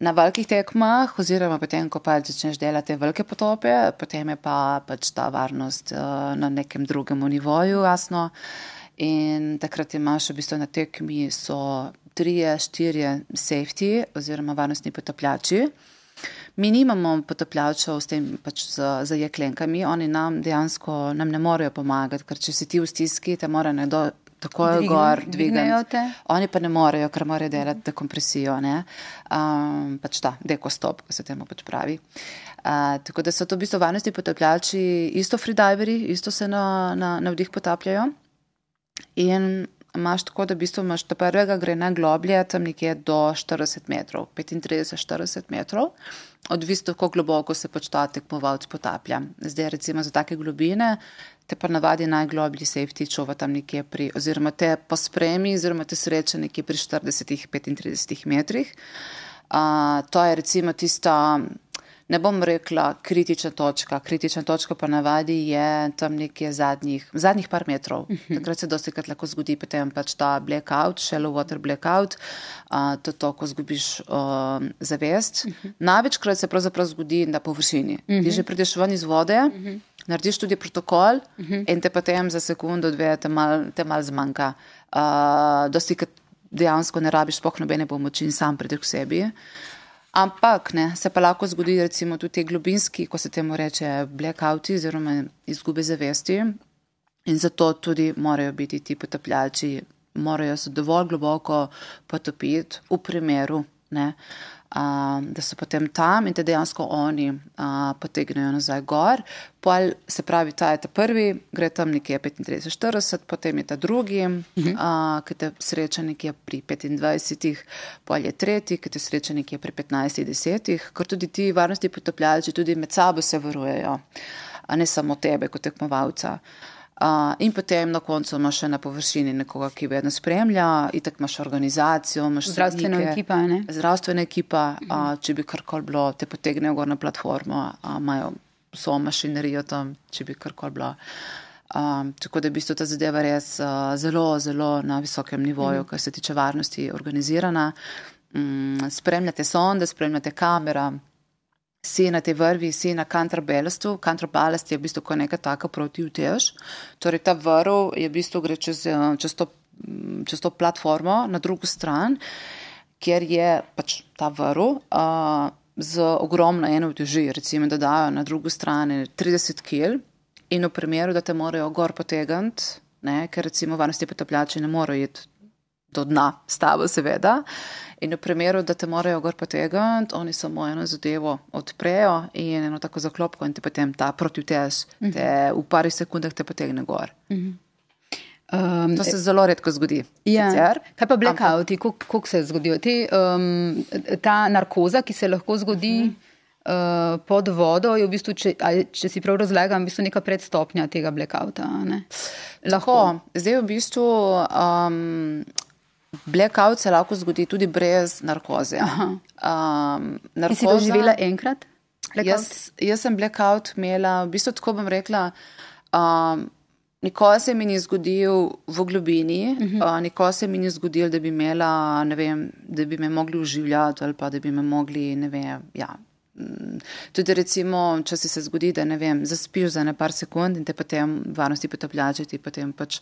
na velikih tekmah, oziroma potem, ko pa začneš delati velike potope, potem je pa pač ta varnost uh, na nekem drugem nivoju, jasno. In takrat imaš v bistvu na tekmi so trije, štirje safety oziroma varnostni potapljači. Mi nimamo potapljačev s tem pač z, z jeklenkami, oni nam dejansko nam ne morejo pomagati, ker če si ti v stiski, te mora nekdo takoj Dvigne, gor dvigati. Oni pa ne morejo, ker morajo delati dekompresijo, um, pač ta dekostop, ko se temu pač pravi. Uh, tako da so to v bistvu varnosti potapljači, isto freediveri, isto se na, na, na vdih potapljajo. In imaš tako, da v bistvu imaš ta prvega gre na globlje, tam nekje do 40 metrov, 35-40 metrov odvisno, kako globoko se pač ta tekmovalec potaplja. Zdaj, recimo za take globine, te pa navadi najgloblji safety čuva tam nekje pri, oziroma te pospremi, oziroma te sreče nekje pri 40-35 metrih. Uh, to je recimo tista ne bom rekla kritična točka. Kritična točka pa navadi je tam nekje zadnjih, zadnjih par metrov. Mhm. Takrat se dosti krat lahko zgodi potem pač ta blackout, shallow water blackout, uh, to to, ko zgubiš uh, zavest. Mhm. Največkrat se pravzaprav zgodi na površini. Ti mhm. že prideš ven iz vode, narediš tudi protokol in te potem za sekundo, dve te mal, te mal zmanjka. Uh, dosti krat dejansko ne rabiš spoh nobene pomoči in sam prideš k sebi. Ampak ne, se pa lahko zgodi, recimo, tudi te globinski, ko se temu reče blackouti, oziroma izgube zavesti. In zato tudi morajo biti ti potapljači, morajo se dovolj globoko potopiti v primeru, ne, uh, da so potem tam in te dejansko oni a, potegnejo nazaj gor. Pol, se pravi, ta je ta prvi, gre tam nekje 35-40, potem je ta drugi, uh -huh. a, ki te sreča nekje pri 25, pol je tretji, ki te sreča nekje pri 15-10, ker tudi ti varnosti potapljalci tudi med sabo se varujejo, a ne samo tebe kot tekmovalca. Uh, in potem na koncu imaš še na površini nekoga, ki vedno spremlja, in tako imaš organizacijo, imaš zdravstveno ekipo. Zdravstvena ekipa, uh, če bi karkoli bilo, te potegnejo gor na platformo, uh, imajo vso mašinerijo tam, če bi karkoli bilo. Um, tako da je v bistvu ta zadeva res uh, zelo, zelo na visokem nivoju, mm. kar se tiče varnosti, organizirana. Um, spremljate sonde, spremljate kamera si na tej vrvi, si na kontraballastu. Kontraballast je v bistvu neka taka protivtež. Torej, ta vrv je v bistvu gre čez, eh, čez, to, mm, čez to platformo na drugo stran, kjer je pač ta vrv. Uh, Z ogromno eno teži, recimo, da dajo na drugo stran 30 kg, in v primeru, da te morajo gor potegniti, ker recimo varnosti potapljači ne morejo iti do dna s tabo, seveda. In v primeru, da te morajo gor potegniti, oni samo eno zadevo odprejo in eno tako zaklopko in te potem ta protivtež te v parih sekundah te potegne gor. Um, to se zelo redko zgodi. Ja. Kaj pa blackouti, kako se zgodijo? Te, um, ta narkoza, ki se lahko zgodi uh -huh. uh, pod vodo, je v bistvu, če, če si prav razlagam, v bistvu neka predstopnja tega blackouta. Lahko. Zdaj v bistvu. Um, Blackout se lahko zgodi tudi brez narkoze. Um, narkoza, si doživela enkrat? Jaz, jaz sem blackout imela, v bistvu tako bom rekla, um, Nikoli se mi ni zgodil v globini, uh -huh. uh, nikoli se mi ni zgodil, da bi, imela, vem, da bi me mogli uživljati ali pa da bi me mogli, ne vem, ja. Mm, tudi recimo, če si se zgodi, da ne vem, zaspiš za ne par sekund in te potem varnosti potapljači, ti potem pač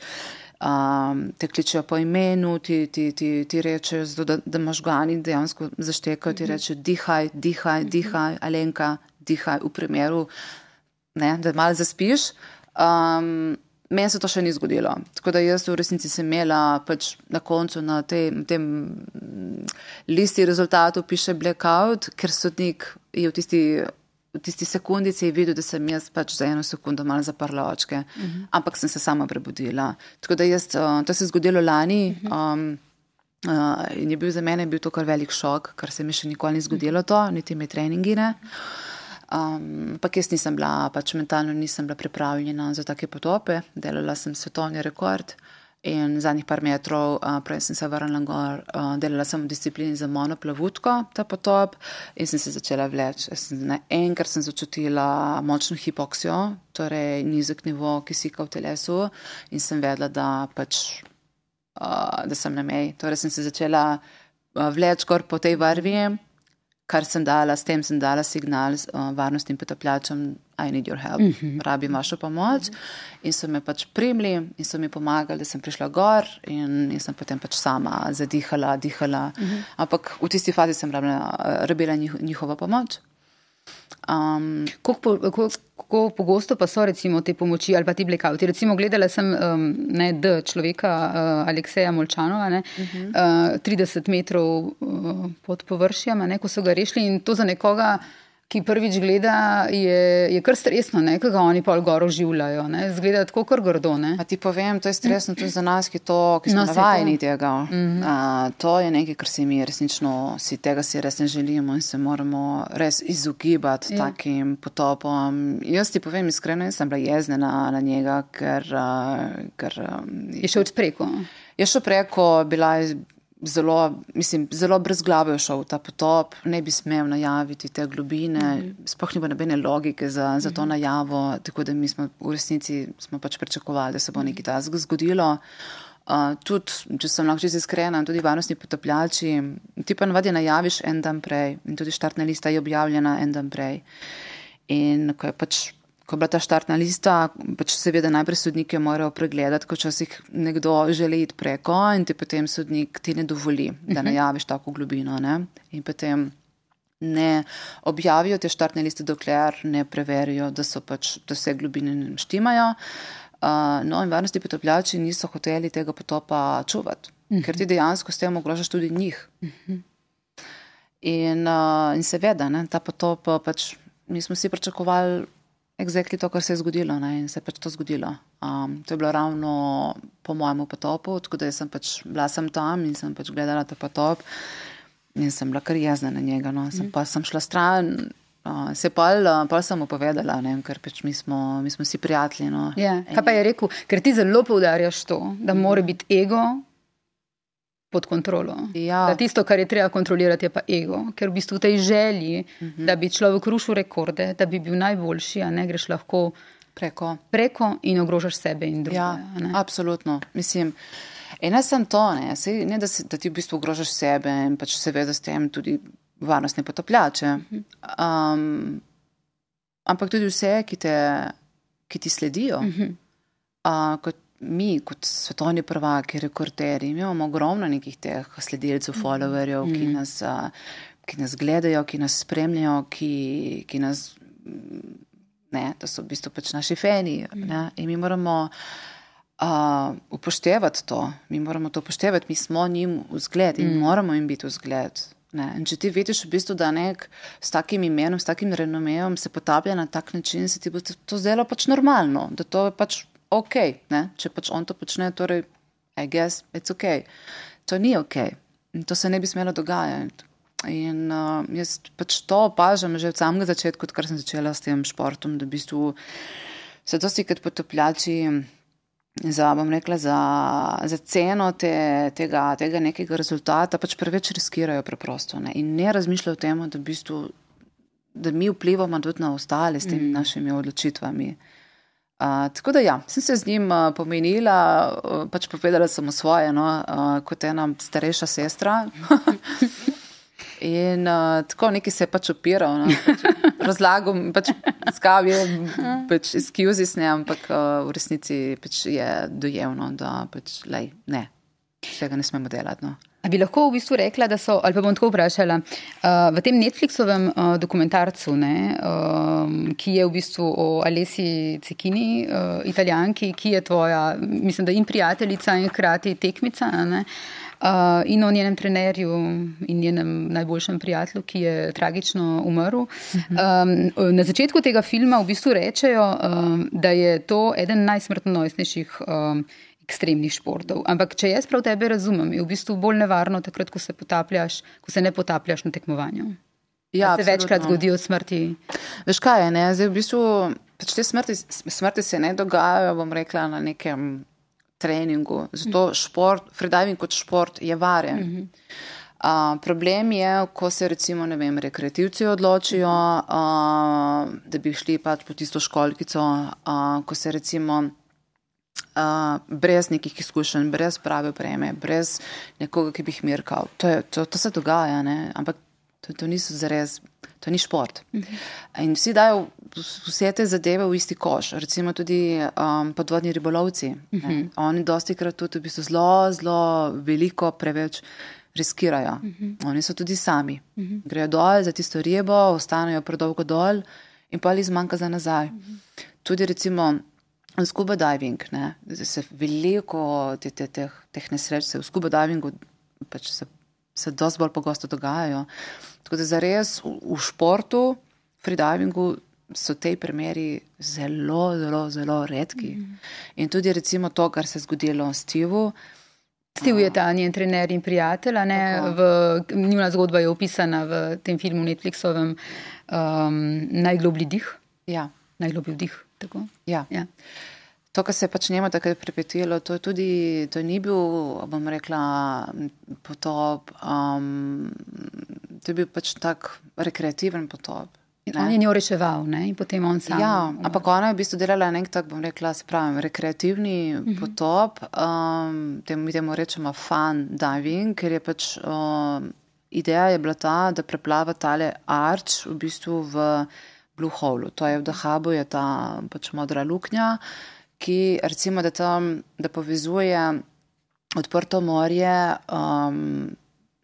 um, te kličejo po imenu, ti, ti, ti, ti rečejo, da, da možgani dejansko zaštekajo, ti rečejo, dihaj, dihaj, dihaj, alenka, dihaj v primeru, ne, da malo zaspiš. Um, Meni se to še ni zgodilo. Tako da jaz v resnici sem imela pač na koncu na tem, tem listi rezultatov piše blackout, ker sodnik je v tisti, v tisti sekundici videl, da sem jaz pač za eno sekundo malo zaprla očke, uh mhm. -huh. ampak sem se sama prebudila. Tako da jaz, uh, to se je zgodilo lani uh -huh. um, uh, in je bil za mene bil to kar velik šok, ker se mi še nikoli ni zgodilo to, niti mi treningi ne. Uh -huh. Um, pa jaz nisem bila, pač mentalno nisem bila pripravljena za take potope, delala sem svetovni rekord in zadnjih par metrov, uh, prej sem se vrnila gor, uh, delala sem v disciplini za monoplavutko, ta potop in sem se začela vleči. Enkrat sem začutila močno hipoksijo, torej nizek nivo kisika v telesu in sem vedela, da, pač, uh, da sem na meji. Torej sem se začela uh, vleči gor po tej vrvi kar sem dala, s tem sem dala signal uh, varnostnim potapljačem, I need your help, mm -hmm. rabim vašo pomoč. In so me pač primili in so mi pomagali, da sem prišla gor in, in sem potem pač sama zadihala, dihala. Mm -hmm. Ampak v tisti fazi sem rabila, rabila njih, njihovo pomoč. Um, Kako pogosto pa so recimo te pomoči ali pa ti blekauti? Recimo gledala sem um, ne, D človeka uh, Alekseja Molčanova, ne, uh -huh. uh, 30 metrov uh, pod površjem, ko so ga rešili in to za nekoga ki prvič gleda, je, je kar stresno, ker ga oni pol gor oživljajo. Zgleda tako kar grdo. Pa ti povem, to je stresno tudi za nas, ki, to, ki smo no, navajeni tega. Mm -hmm. A, to je nekaj, kar si mi resnično, si tega si res ne želimo in se moramo res izogibati ja. takim potopom. Jaz ti povem iskreno, jaz sem bila jeznena na njega, ker. ker je šel preko. Je šel preko, bila je zelo, mislim, zelo brezglavo šel ta potop, ne bi smel najaviti te globine, mm -hmm. sploh ni bilo nobene logike za, za to mhm. najavo, tako da mi smo v resnici smo pač pričakovali, da se bo nekaj tasga zgodilo. Uh, tudi, če sem lahko čisto iskrena, tudi varnostni potapljači, ti pa navadi najaviš en dan prej in tudi štartna lista je objavljena en dan prej. In ko je pač ko je bila ta štartna lista, pač seveda najprej sodnike morajo pregledati, ko časih nekdo želi iti preko in ti potem sodnik ti ne dovoli, da mhm. najaviš tako globino. Ne? In potem ne objavijo te štartne liste, dokler ne preverijo, da so pač, da vse globine ne štimajo. Uh, no, in varnosti potopljači niso hoteli tega potopa čuvati, uh -huh. ker ti dejansko s tem ogrožaš tudi njih. Uh -huh. in, uh, in seveda, ne, ta potop, pač, mi smo si pričakovali Exactly to, kar se je zgodilo ne? in se je pač to zgodilo. Um, to je bilo ravno po mojem potopu, tako da sem pač bila sem tam in sem pač gledala ta potop in sem bila kar jezna na njega. No? Sem, mm. Pa sem šla stran, uh, se pa uh, sem mu povedala, ne? ker pač mi smo, mi smo si prijatelji. No? Yeah. Ja, kaj pa je rekel, ker ti zelo poudarjaš to, da mm. mora biti ego pod kontrolo. Ja. Tisto, kar je treba kontrolirati, je pa ego, ker v bistvu v tej želji, uh mhm. -huh. da bi človek rušil rekorde, da bi bil najboljši, a ne greš lahko preko, preko in ogrožaš sebe in druge. Ja, absolutno. Mislim, in ne sem to, ne, Sej, ne da, si, da ti v bistvu ogrožaš sebe in pač seveda s tem tudi varnostne potapljače. Um, ampak tudi vse, ki, te, ki ti sledijo. Uh -huh. uh, kot, mi, kot svetovni prvaki, rekorderji, imamo ogromno nekih teh sledilcev, mm. followerjev, mm. ki, nas, ki nas gledajo, ki nas spremljajo, ki, ki nas. Ne, to so v bistvu pač naši fani. Mm. In mi moramo uh, upoštevati to, mi moramo to upoštevati, mi smo njim vzgled in mm. moramo jim biti vzgled. Ne. In če ti vidiš, v bistvu, da nek s takim imenom, s takim renomejem se potaplja na tak način, se ti bo to zdelo pač normalno, da to je pač ok, ne? če pač on to počne, torej, I guess, it's ok. To ni ok to se ne bi smelo dogajati. In uh, jaz pač to opažam že od samega začetka, odkar sem začela s tem športom, da v bistvu se dosti kot potopljači. Za, bom rekla, za, za ceno te, tega, tega nekega rezultata pač preveč riskirajo preprosto ne? in ne razmišljajo o tem, da, v bistvu, da mi vplivamo tudi na ostale s temi mm. našimi odločitvami. Uh, tako da, ja, sem se z njim uh, pomenila, uh, pač povedala sem mu svoje, no, uh, kot ena starejša sestra. In uh, tako neki se je pač opiral, no, pač razlagom, pač skav je, pač izkuzis, ne, ampak uh, v resnici pač je dojevno, da pač, lej, ne, tega ne smemo delati. No. A bi lahko v bistvu rekla, da so, ali pa bom tako vprašala, uh, v tem Netflixovem uh, dokumentarcu, ne, um, ki je v bistvu o Alessi Cekini, uh, italijanki, ki je tvoja, mislim, da in prijateljica in hkrati tekmica, ne, uh, in o njenem trenerju in njenem najboljšem prijatelju, ki je tragično umrl. Um, na začetku tega filma v bistvu rečejo, um, da je to eden najsmrtnostnejših. Um, ekstremnih športov. Ampak, če jaz prav tebe razumem, je v bistvu bolj nevarno takrat, ko se potapljaš, ko se ne potapljaš na tekmovanju. Ja, se absolutno. večkrat zgodijo smrti. Veš kaj je, ne? Zdaj, v bistvu, pač te smrti, smrti se ne dogajajo, bom rekla, na nekem treningu. Zato šport, freediving kot šport je varen. Mm -hmm. Uh, problem je, ko se recimo, vem, rekreativci odločijo, uh, da bi šli pač po tisto školkico, uh, ko se recimo uh, brez nekih izkušenj, brez prave preme, brez nekoga, ki bi jih mirkal. To, je, to, to se dogaja, ne? ampak to, to niso zares, to ni šport. Mhm. In vsi dajo vse te zadeve v isti koš, recimo tudi um, podvodni ribolovci. Uh mhm. -huh. Oni dosti krat tudi v bistvu zelo, zelo veliko preveč. Riskirajo. Uh mhm. -huh. Oni so tudi sami. Uh -huh. Grejo dol za tisto ribo, ostanejo predolgo dol in pa ali zmanjka za nazaj. Uh -huh. Tudi recimo Scuba diving, ne, se veliko te, te, teh, teh nesreč se v scuba divingu pač se, se dosti bolj pogosto dogajajo. Tako da zares v, v športu, freedivingu so te primeri zelo, zelo, zelo redki. Mm -hmm. In tudi recimo to, kar se je zgodilo s Stevu. Steve je ta njen trener in prijatelj, njuna zgodba je opisana v tem filmu Netflixovem um, Najgloblji dih. Ja. Najgloblji dih. Ja. Ja. To, kar se je pač njemu takrat pripetilo, to, tudi, to ni bil, bom rekla, potop, um, to je bil pač tak rekreativen potop. Ne? On je njo reševal ne? in potem on sam. Ja, ampak ona je v bistvu delala nek tak, bom rekla, se pravi, rekreativni uh mhm. -huh. potop, um, temu, mi temu rečemo fun diving, ker je pač um, ideja je bila ta, da preplava tale arč v bistvu v Blue Hole, to je v Dahabu, je ta pač modra luknja, ki recimo, da tam, da povezuje odprto morje um,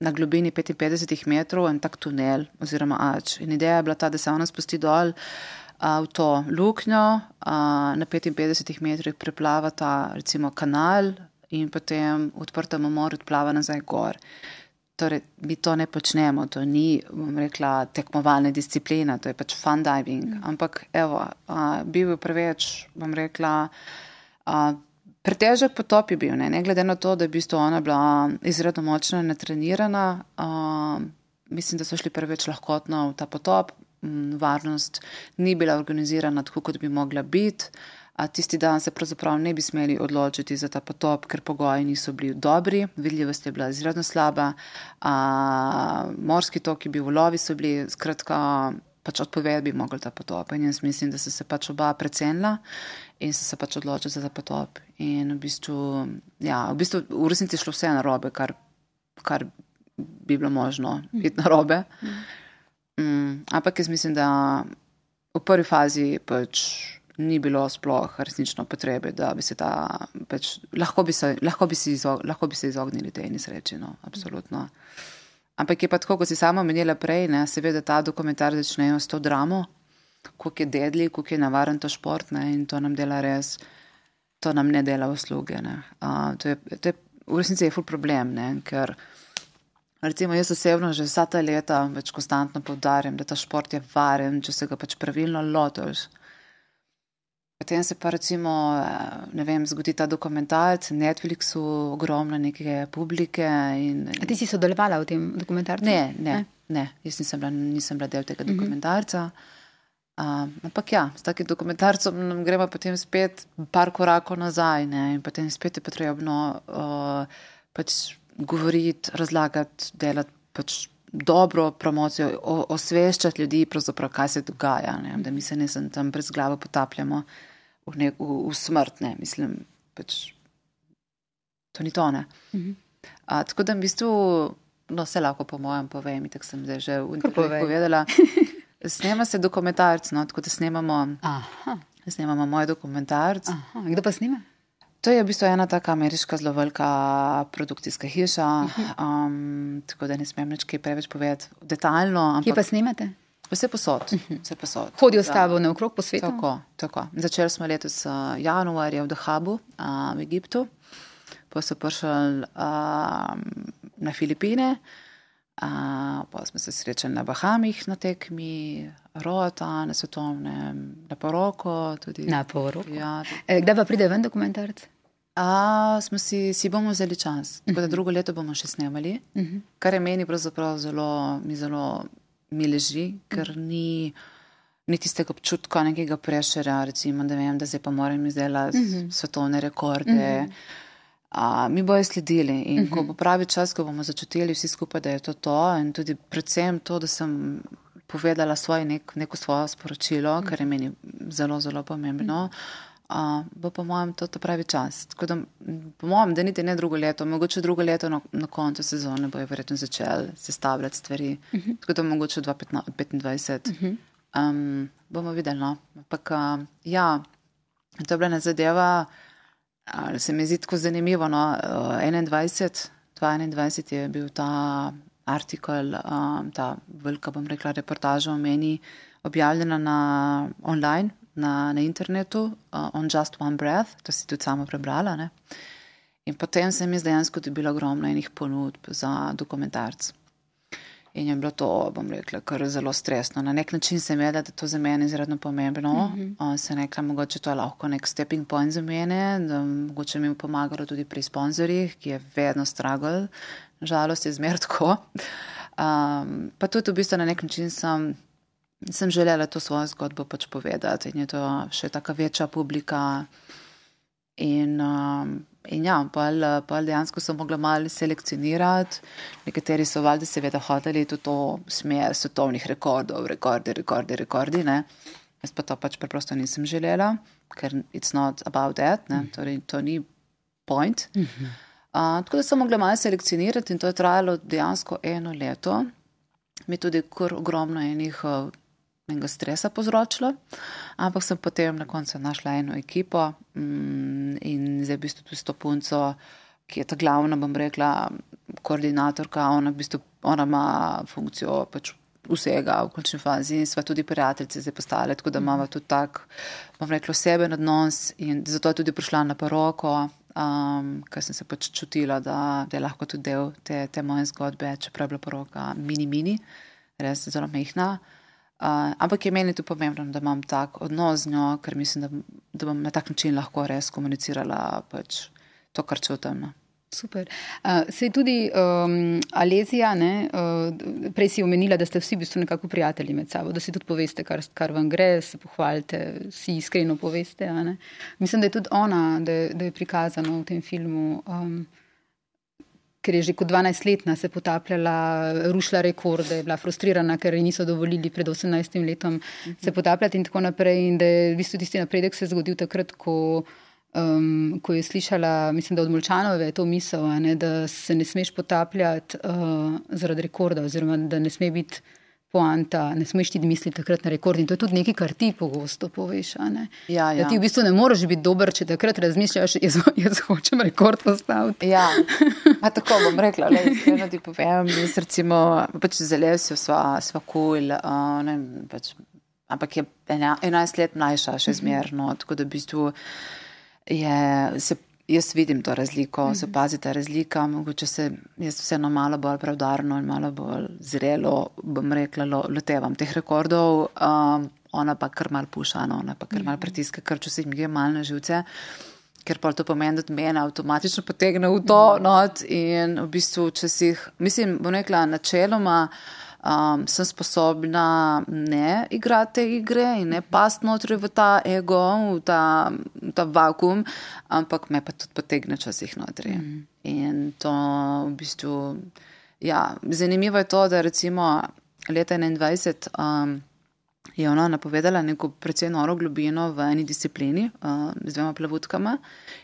na globini 55 metrov in tak tunel oziroma ač. In ideja je bila ta, da se ona spusti dol uh, v to luknjo, uh, na 55 metrih preplava ta recimo kanal in potem v odprtem morju odplava nazaj gor. Torej, mi to ne počnemo, to ni, bom rekla, tekmovalna disciplina, to je pač fun diving. Mm. Ampak, evo, a, bil je preveč, bom rekla, a, pretežek potop je bil, ne? ne glede na to, da je v bistvu ona bila izredno močna in natrenirana. A, mislim, da so šli preveč lahkotno v ta potop, varnost ni bila organizirana tako, kot bi mogla biti. A tisti dan se pravzaprav ne bi smeli odločiti za ta potop, ker pogoji niso bili dobri, vidljivost je bila izredno slaba, a, morski toki bi v lovi so bili, skratka, pač odpoved bi mogel ta potop. In jaz mislim, da so se pač oba precenila in so se pač odločili za ta potop. In v bistvu, ja, v bistvu v resnici je šlo vse na robe, kar, kar bi bilo možno biti na robe. Mm, ampak jaz mislim, da v prvi fazi pač ni bilo sploh resnično potrebe, da bi se ta, pač, lahko, bi se, lahko, bi izog, lahko bi se izognili tej nesreči. No, absolutno. Ampak je pa tako, kot si sama menila prej, ne, seveda ta dokumentar začnejo s to dramo, koliko je dedli, koliko je navaren to šport ne, in to nam dela res, to nam ne dela usluge. Ne. Uh, to je, to je, v resnici je ful problem, ne, ker. Recimo, jaz osebno že vsa ta leta več konstantno povdarjam, da ta šport je varen, če se ga pač pravilno lotiš. Potem se pa recimo, ne vem, zgodi ta dokumentarc, Netflixu, ogromno neke publike. In, in... A ti si sodelovala v tem dokumentarcu? Ne, ne, ne, ne. jaz nisem bila, nisem bila del tega mhm. dokumentarca. Uh -huh. uh, ampak ja, s takim dokumentarcem gremo potem spet par korakov nazaj ne? in potem spet je potrebno uh, pač govoriti, razlagati, delati pač dobro promocijo, osveščati ljudi, kaj se dogaja, ne? da mi se ne tam brez glave potapljamo v, nek, v, v smrt, ne, mislim, pač to ni to. Mhm. A, tako da v bistvu, no, vse lahko po mojem povem, tako sem zdaj že v intervjuju povedala. Snema se dokumentarc, no, tako da snemamo, snemamo moj dokumentarc. Aha. Kdo pa snima? To je v bistvu ena taka ameriška zelo velika produkcijska hiša, um, tako da ne smem več kaj preveč povedati detaljno. Kje pa snimate? Vse posod. Vse posod. Hodijo s tabo na okrog po svetu? Tako, tako. Začeli smo letos januarja v Dahabu v Egiptu pa so prišli uh, na Filipine, uh, pa smo se srečali na Bahamih na tekmi, Rota, na svetovnem, na Poroko. Tudi. Na Poroko. Ja, e, kdaj pa pride ven dokumentarc? A, smo si, si bomo vzeli čas, tako da mhm. drugo leto bomo še snemali, uh mhm. -huh. kar je meni pravzaprav zelo, mi zelo mi leži, ker -huh. ni, ni tistega občutka nekega prešera, recimo, da vem, da zdaj pa moram izdelati uh mhm. -huh. svetovne rekorde. Uh -huh a, mi bojo sledili. In uh -huh. ko mhm. bo pravi čas, ko bomo začutili vsi skupaj, da je to to, in tudi predvsem to, da sem povedala svoj nek, neko svoje sporočilo, uh -huh. kar je meni zelo, zelo pomembno. Uh, bo po mojem to, to pravi čas. Tako da, po mojem, da niti ne drugo leto, mogoče drugo leto na, na koncu sezone bojo verjetno začeli sestavljati stvari. Uh -huh. Tako da mogoče 2025. Uh -huh. um, bomo videli. No. Ampak, uh, ja, to je bila ena zadeva. Ali se mi zdi tako zanimivo. No? 21, 2021 je bil ta artikel, um, ta velika, bom rekla, reportaža o meni objavljena na online, na, na internetu, uh, on just one breath, to si tudi sama prebrala. Ne? In potem sem jaz dejansko dobila ogromno enih ponudb za dokumentarce. In je bilo to, bom rekla, kar zelo stresno. Na nek način sem vedela, da je to za mene izredno pomembno. Mm -hmm. Se rekla, mogoče to je lahko nek stepping point za mene, da mogoče mi je pomagalo tudi pri sponzorjih, ki je vedno stragol, žalost je zmer tako. Um, pa tudi v bistvu na nek način sem, sem želela to svojo zgodbo pač povedati in je to še taka večja publika. In, um, In ja, pol, pol dejansko sem mogla malo selekcionirati. Nekateri so valjda seveda hoteli tudi to smer svetovnih rekordov, rekordi, rekordi, rekordi. Ne. Jaz pa to pač preprosto nisem želela, ker it's not about that, ne. torej to ni point. Uh, tako da sem mogla malo selekcionirati in to je trajalo dejansko eno leto. Mi tudi kar ogromno enih uh, enega stresa povzročilo, ampak sem potem na koncu našla eno ekipo mm, in zdaj v bistvu tudi to punco, ki je ta glavna, bom rekla, koordinatorka, ona, v bistvu, ona ima funkcijo pač vsega v končni fazi in sva tudi prijateljice zdaj postale, tako da imamo tudi tak, bom rekla, oseben odnos in zato je tudi prišla na poroko, um, ker sem se pač čutila, da, da je lahko tudi del te, te moje zgodbe, čeprav je bila poroka mini-mini, res zelo mehna. Uh, ampak je meni tudi pomembno, da imam tak odnos z njo, ker mislim, da, da bom na tak način lahko res komunicirala pač to, kar čutim. No. Super. Uh, Sej tudi um, Alezija, ne, uh, prej si omenila, da ste vsi v bistvu nekako prijatelji med sabo, da si tudi poveste, kar, kar vam gre, se pohvalite, si iskreno poveste. Mislim, da je tudi ona, da, da je prikazano v tem filmu. Um, ker je že kot 12-letna se potapljala, rušila rekorde, bila frustrirana, ker ji niso dovolili pred 18 letom se potapljati in tako naprej. In da je v bistvu tisti napredek se zgodil takrat, ko, um, ko je slišala, mislim, da od Molčanove to misel, ne, da se ne smeš potapljati uh, zaradi rekorda oziroma da ne sme biti poanta, ne smeš ti misliti takrat na rekord. In to je tudi nekaj, kar ti pogosto poveš. Ja, ja. Da ti v bistvu ne moreš biti dober, če takrat razmišljaš, jaz, jaz hočem rekord postaviti. Ja, A tako bom rekla, da je ti povem. Jaz recimo, pač zelo se sva, sva kul, cool, uh, pač, ampak je 11 let mlajša, še zmerno. Tako da v bistvu je se jaz vidim to razliko, mm -hmm. se pazi ta razlika. Mogoče se jaz vseeno malo bolj pravdarno in malo bolj zrelo, bom rekla, lotevam teh rekordov. Um, ona pa kar mal puša, no, ona pa kar mal mhm. pritiska, kar če se jim gre mal na živce. Ker pa to pomeni, da me avtomatično potegne v to mhm. not in v bistvu včasih, mislim, bom rekla, načeloma um, sem sposobna ne igrati te igre in ne past notri v ta ego, v ta, v ta vakum, ampak me pa tudi potegne časih notri. Mm. In to v bistvu, ja, zanimivo je to, da recimo leta 21. Um, je ona napovedala neko precej noro globino v eni disciplini uh, z dvema plavutkama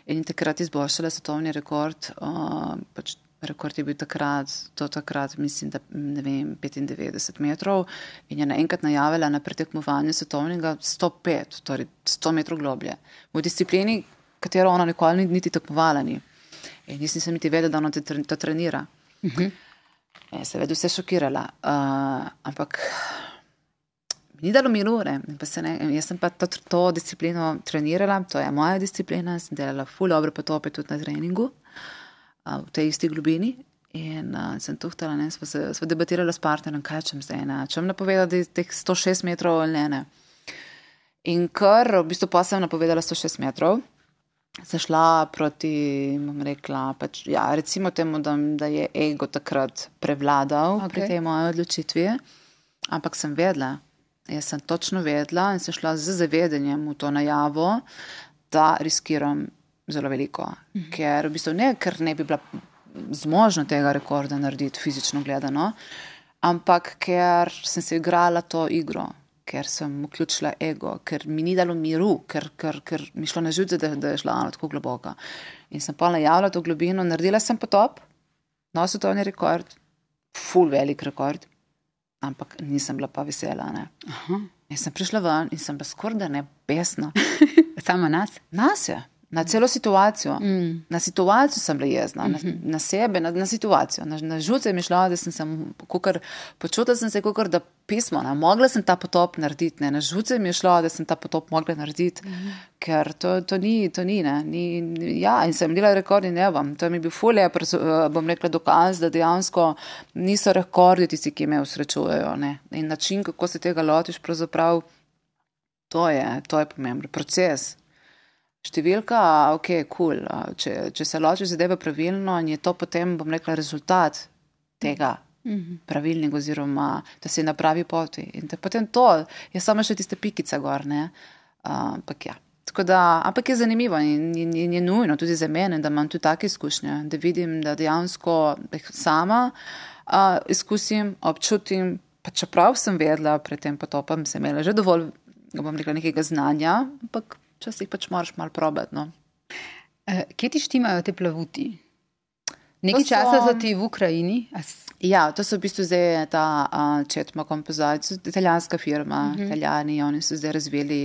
in takrat izboljšala svetovni rekord. Uh, pač rekord je bil takrat, do takrat, mislim, da ne vem, 95 metrov in je naenkrat najavila na pretekmovanju svetovnega 105, torej 100 metrov globlje. V disciplini, katero ona nikoli ni niti tekmovala. Ni. In nisem se niti vedela, da ona to trenira. Uh -huh. Je seveda vse šokirala. Uh, ampak ni dalo miru, ne. Ne, jaz sem pa to, to disciplino trenirala, to je moja disciplina, sem delala full dobro potope tudi na treningu uh, v tej isti globini. In uh, sem tuhtala, ne, smo, se, smo debatirali s partnerjem, kaj čem zdaj, ne, čem napovedati, da je teh 106 metrov ali ne, ne. In kar v bistvu pa sem napovedala 106 metrov, zašla proti, bom rekla, pač, ja, recimo temu, da, da je ego takrat prevladal okay. pri tej moji odločitvi, ampak sem vedela, Jaz sem točno vedela in sem šla z zavedanjem v to najavo, da riskiram zelo veliko. Mhm. Ker v bistvu ne, ker ne bi bila zmožna tega rekorda narediti fizično gledano, ampak ker sem se igrala to igro, ker sem vključila ego, ker mi ni dalo miru, ker, ker, ker mi šlo na žudze, da, da je šla ona tako globoko. In sem pa najavila to globino, naredila sem potop, nosil to ni rekord, full velik rekord ampak nisem bila pa vesela. Jaz sem prišla ven in sem bila skoraj ne besna. Sama nas? Nas je na celo situacijo. Mm. Na situacijo sem bila jezna, mm -hmm. na, mhm. na sebe, na, na situacijo. Na, na žuce mi šlo, da sem se počutila, sem se kot da pismo. Ne. Mogla sem ta potop narediti. Ne. Na žuce mi šlo, da sem ta potop mogla narediti, mm -hmm. ker to, to ni. To ni, ni, ni ja, in sem delala rekordi nevam. To mi je bil fulje, eh, bom rekla, dokaz, da dejansko niso rekordi tisti, ki me usrečujejo. Ne. In način, kako se tega lotiš, pravzaprav. To je, to je pomemben proces. Številka, ok, kul. Cool. Če, če se loči zadeve pravilno, je to potem, bom rekla, rezultat tega mhm. pravilnega, oziroma da se na pravi poti. In potem to je samo še tiste pikice gor. Ampak ja. Da, ampak je zanimivo in, in, in je nujno tudi za mene, da imam tudi take izkušnje, da vidim, da dejansko jih sama uh, izkusim, občutim. Pa čeprav sem vedela pred tem potopom, sem imela že dovolj, bom rekla, nekega znanja, ampak včasih pač moraš malo probati. No. E, kje ti štimajo te plavuti? Nekaj so, časa so ti v Ukrajini. Ja, to so v bistvu zdaj ta uh, Četma Composite, italijanska firma, uh mhm. -huh. italijani, oni so zdaj razvili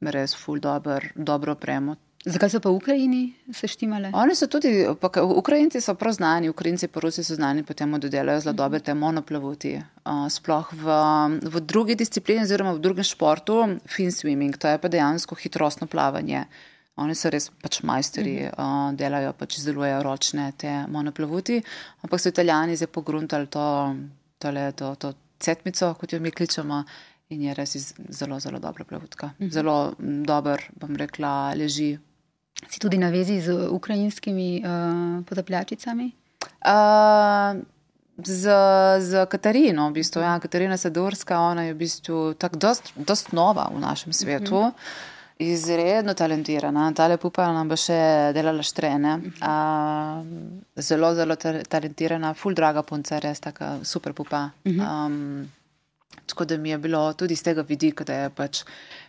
res full dober, dobro opremo. Zakaj so pa v Ukrajini se štimale? Oni so tudi, pa, Ukrajinci so prav znani, Ukrajinci pa Rusi so znani po tem, da delajo zelo dobre te monoplavuti. Uh, sploh v, v drugi disciplini, oziroma v drugem športu, fin swimming, to je pa dejansko hitrostno plavanje. Oni so res pač majsteri, uh, delajo pač izdelujejo ročne te monoplavuti, ampak so italijani zdaj pogruntali to, tole, to, to cetmico, kot jo mi kličemo. In je res zelo, zelo dobra plavutka. Zelo dober, bom rekla, leži Si tudi na vezi z ukrajinskimi uh, potapljačicami? Uh, z, z Katarino, v bistvu. Ja, Katarina Sadorska, ona je v bistvu tako dost, dost nova v našem svetu. Uh -huh. Izredno talentirana, ta lepa nam bo še delala štrene. Uh, zelo, zelo talentirana, full draga punca, res tako super pupa. Um, tako da mi je bilo tudi iz tega vidika, da je pač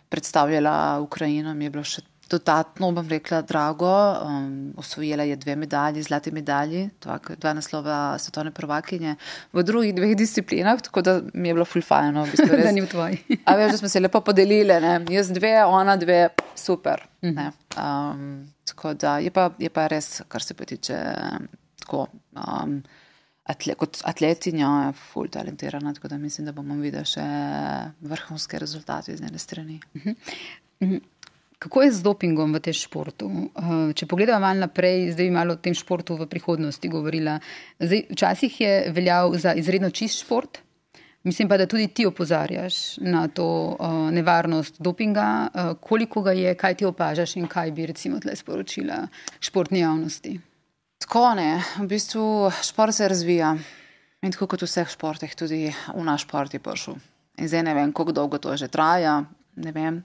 predstavljala Ukrajino, mi je bilo še dodatno, bom rekla, drago. Um, osvojila je dve medalji, zlati medalji, dva, dva naslova svetovne prvakinje v drugih dveh disciplinah, tako da mi je bilo fulfajno. V bistvu, da ni v tvoji. A veš, da smo se lepo podelili, ne? jaz dve, ona dve, super. Mhm. Um, tako da je pa, je pa res, kar se pa tiče tako. Um, Atle, kot atletinja je ful talentirana, tako da mislim, da bomo videli še vrhunske rezultate z njene strani. Uh -huh. Kako je z dopingom v tem športu? Eh, če pogledamo malo naprej, zdaj bi malo o tem športu v prihodnosti govorila. Zdaj, včasih je veljal za izredno čist šport, mislim pa, da tudi ti opozarjaš na to uh, nevarnost dopinga. Uh, koliko ga je, kaj ti opažaš in kaj bi recimo tle sporočila športni javnosti? Tako ne, v bistvu šport se razvija in tako kot v vseh športih, tudi v naš šport je prišel. In zdaj ne vem, kako dolgo to že traja, ne vem.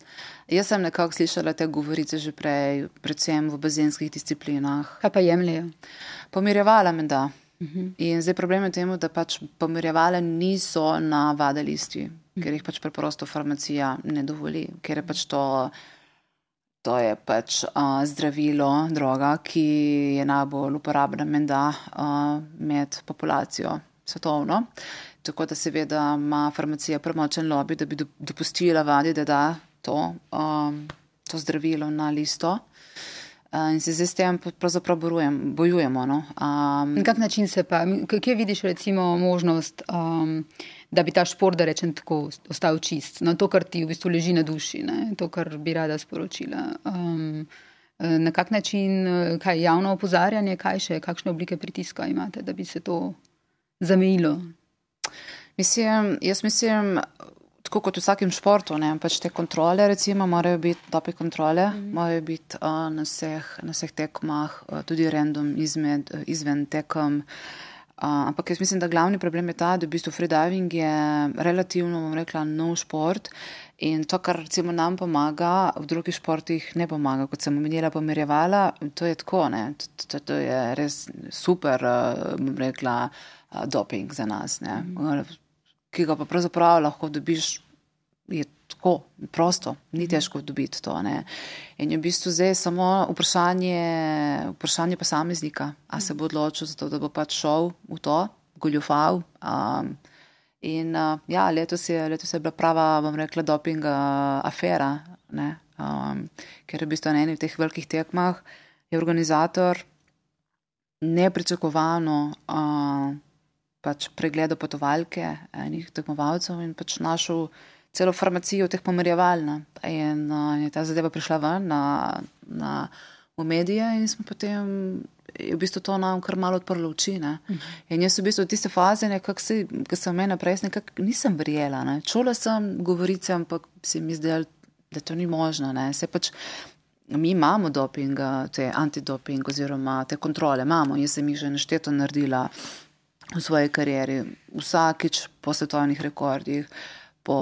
Jaz sem nekako slišala te govorice že prej, predvsem v bazenskih disciplinah. Kaj pa jemljajo? Pomirjevala me da. Uh mhm. -huh. In zdaj problem je v tem, da pač pomirjevale niso na vadelisti. ker jih pač preprosto farmacija ne dovoli, ker je pač to. To je pač uh, zdravilo, droga, ki je najbolj uporabna menda uh, med populacijo svetovno. Tako da seveda ima farmacija premočen lobby, da bi dopustila vadi, da da to, um, to zdravilo na listo. Uh, in se zdaj s tem pravzaprav bojujemo. No? Um, na kak način se pa, kje vidiš recimo možnost, um, da bi ta šport, da rečem tako, ostal čist? No, to, kar ti v bistvu leži na duši, ne? to, kar bi rada sporočila. Um, na kak način, kaj javno opozarjanje, kaj še, kakšne oblike pritiska imate, da bi se to zamejilo? Mislim, jaz mislim, tako kot v vsakem športu, ne, pač te kontrole, recimo, morajo biti dobre kontrole, mm. morajo biti uh, na, vseh, na vseh tekmah, uh, tudi random izmed, uh, izven tekem. Uh, ampak jaz mislim, da glavni problem je ta, da v bistvu freediving je relativno, bom rekla, nov šport in to, kar recimo nam pomaga, v drugih športih ne pomaga. Kot sem omenila, pomerjevala, to je tako, ne, to, to, to je res super, uh, bom rekla, uh, doping za nas. Mm ki ga pa pravzaprav lahko dobiš, je tako prosto, ni mhm. težko dobiti to. Ne. In je v bistvu zdaj samo vprašanje, vprašanje posameznika, a se bo odločil za to, da bo pač šel v to, goljufal. Um, in uh, ja, letos je, letos je bila prava, bom rekla, doping uh, afera, um, ker je v bistvu na enih teh velikih tekmah je organizator nepričakovano. Uh, pač pregledal potovalke enih tekmovalcev in pač našel celo farmacijo teh pomerjevalna. In uh, je ta zadeva prišla ven na, na, v medije in smo potem. Je v bistvu to nam kar malo odprlo oči. Ne? In jaz v bistvu v tiste faze, ki sem me naprej, nekako nisem verjela. Ne? Čula sem govorice, ampak se mi zdelo, da to ni možno. Se pač, mi imamo doping, te antidoping oziroma te kontrole, imamo. Jaz sem jih že nešteto naredila v svoji karieri, vsakič po svetovnih rekordih, po,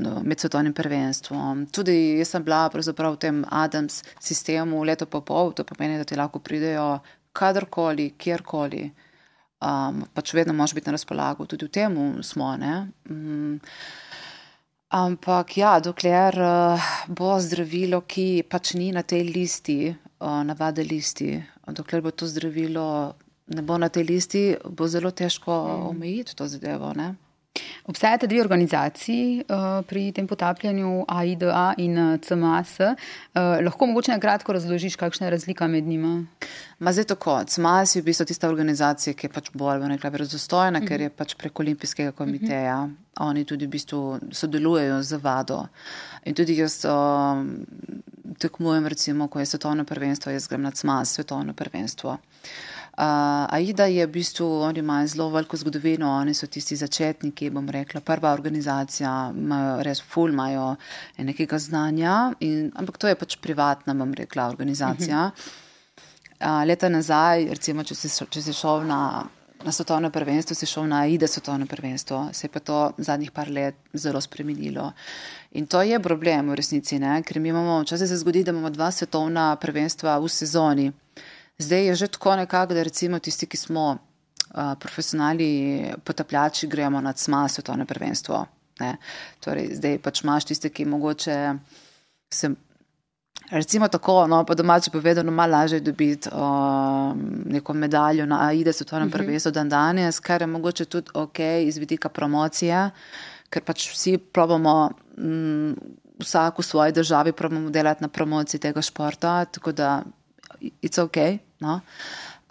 no, med svetovnim prvenstvom. Tudi jaz sem bila v tem Adams sistemu leto pa pol, to pomeni, da ti lahko pridejo kadarkoli, kjerkoli. Um, pač vedno moš biti na razpolago, tudi v tem smo. Um, ampak ja, dokler uh, bo zdravilo, ki pač ni na tej listi, uh, navade listi, dokler bo to zdravilo ne bo na tej listi, bo zelo težko mm. omejiti to zadevo. Ne? Obstajate dve organizaciji uh, pri tem potapljanju, AIDA in uh, CMAS. Uh, lahko mogoče na kratko razložiš, kakšna je razlika med njima? Ma zdaj tako. CMAS je v bistvu tista organizacija, ki je pač bolj verodostojna, uh -huh. ker je pač prek olimpijskega komiteja. Uh -huh. Oni tudi v bistvu sodelujejo z vado. In tudi jaz uh, tekmujem, recimo, ko je svetovno prvenstvo, jaz grem na CMAS svetovno prvenstvo. Uh, Uh, Aida je v bistvu, oni imajo zelo veliko zgodovino, oni so tisti začetniki, bom rekla, prva organizacija, imajo res ful, imajo nekega znanja, in, ampak to je pač privatna, bom rekla, organizacija. Uh, leta nazaj, recimo, če si, če si šel na, na svetovno prvenstvo, si šel na Aida svetovno prvenstvo, se je pa to zadnjih par let zelo spremenilo. In to je problem v resnici, ne? ker mi imamo, včasih se zgodi, da imamo dva svetovna prvenstva v sezoni. Zdaj je že tako nekako, da recimo tisti, ki smo uh, profesionalni potapljači, gremo na CMA svetovno prvenstvo. Torej, zdaj pač imaš tiste, ki mogoče se. Recimo tako, no, po domači povedano, malo lažje dobiti uh, neko medaljo na AIDE svetovnem uh mhm. -huh. prvenstvu dan danes, kar je mogoče tudi ok iz vidika promocije, ker pač vsi probamo, m, vsak v svoji državi probamo delati na promociji tega športa, tako da it's ok. No?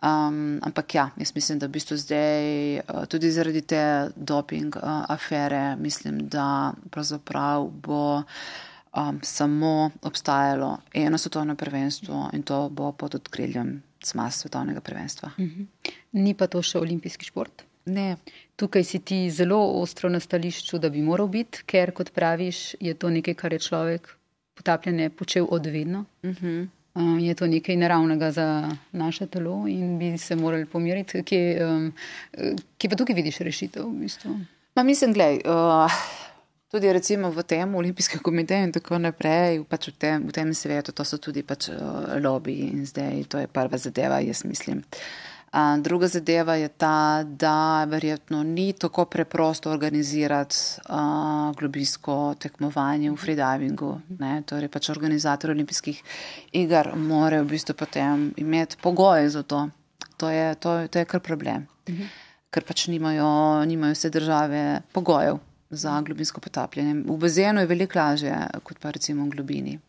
Um, ampak ja, jaz mislim, da v bistvu zdaj, uh, tudi zaradi te doping uh, afere, mislim, da pravzaprav bo um, samo obstajalo eno svetovno prvenstvo in to bo pod odkriljem smas svetovnega prvenstva. Uh mhm. -huh. Ni pa to še olimpijski šport? Ne. Tukaj si ti zelo ostro na stališču, da bi moral biti, ker kot praviš, je to nekaj, kar je človek potapljanje počel odvedno. Uh mhm. -huh. Um, je to nekaj naravnega za naše telo in bi se morali pomiriti. Kje, um, kje pa tukaj vidiš rešitev? V bistvu? Ma mislim, gledaj, uh, tudi recimo v tem olimpijskem komiteju in tako naprej, pač v, tem, v tem svetu, to so tudi pač uh, lobiji in zdaj to je prva zadeva, jaz mislim. Druga zadeva je ta, da verjetno ni tako preprosto organizirati uh, globijsko tekmovanje v freedivingu. Ne? Torej, pač organizator olimpijskih iger mora v bistvu potem imeti pogoje za to. To je, to, to je kar problem, uh -huh. ker pač nimajo, nimajo vse države pogojev za globinsko potapljanje. V bazenu je veliko lažje kot pa recimo v globini.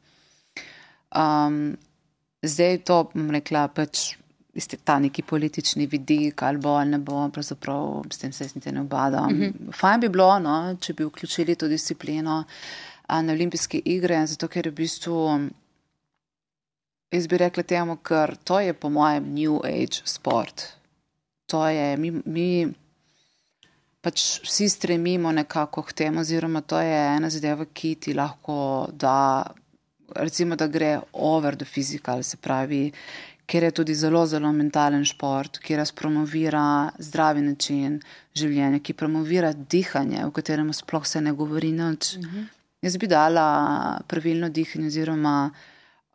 Um, zdaj to, bom rekla, pač Veste, ta neki politični vidik, ali bo ali ne bo, pravzaprav s tem se niti ne obada. Mm -hmm. Fajn bi bilo, no, če bi vključili to disciplino a, na olimpijske igre, zato ker je v bistvu, jaz bi rekla temu, ker to je po mojem New Age sport. To je, mi, mi pač vsi stremimo nekako k temu, oziroma to je ena zadeva, ki ti lahko da, recimo, da gre over the physical, se pravi ker je tudi zelo, zelo mentalen šport, ki razpromovira zdravi način življenja, ki promovira dihanje, v katerem sploh se ne govori noč. Uh mhm. -huh. Jaz bi dala pravilno dihanje oziroma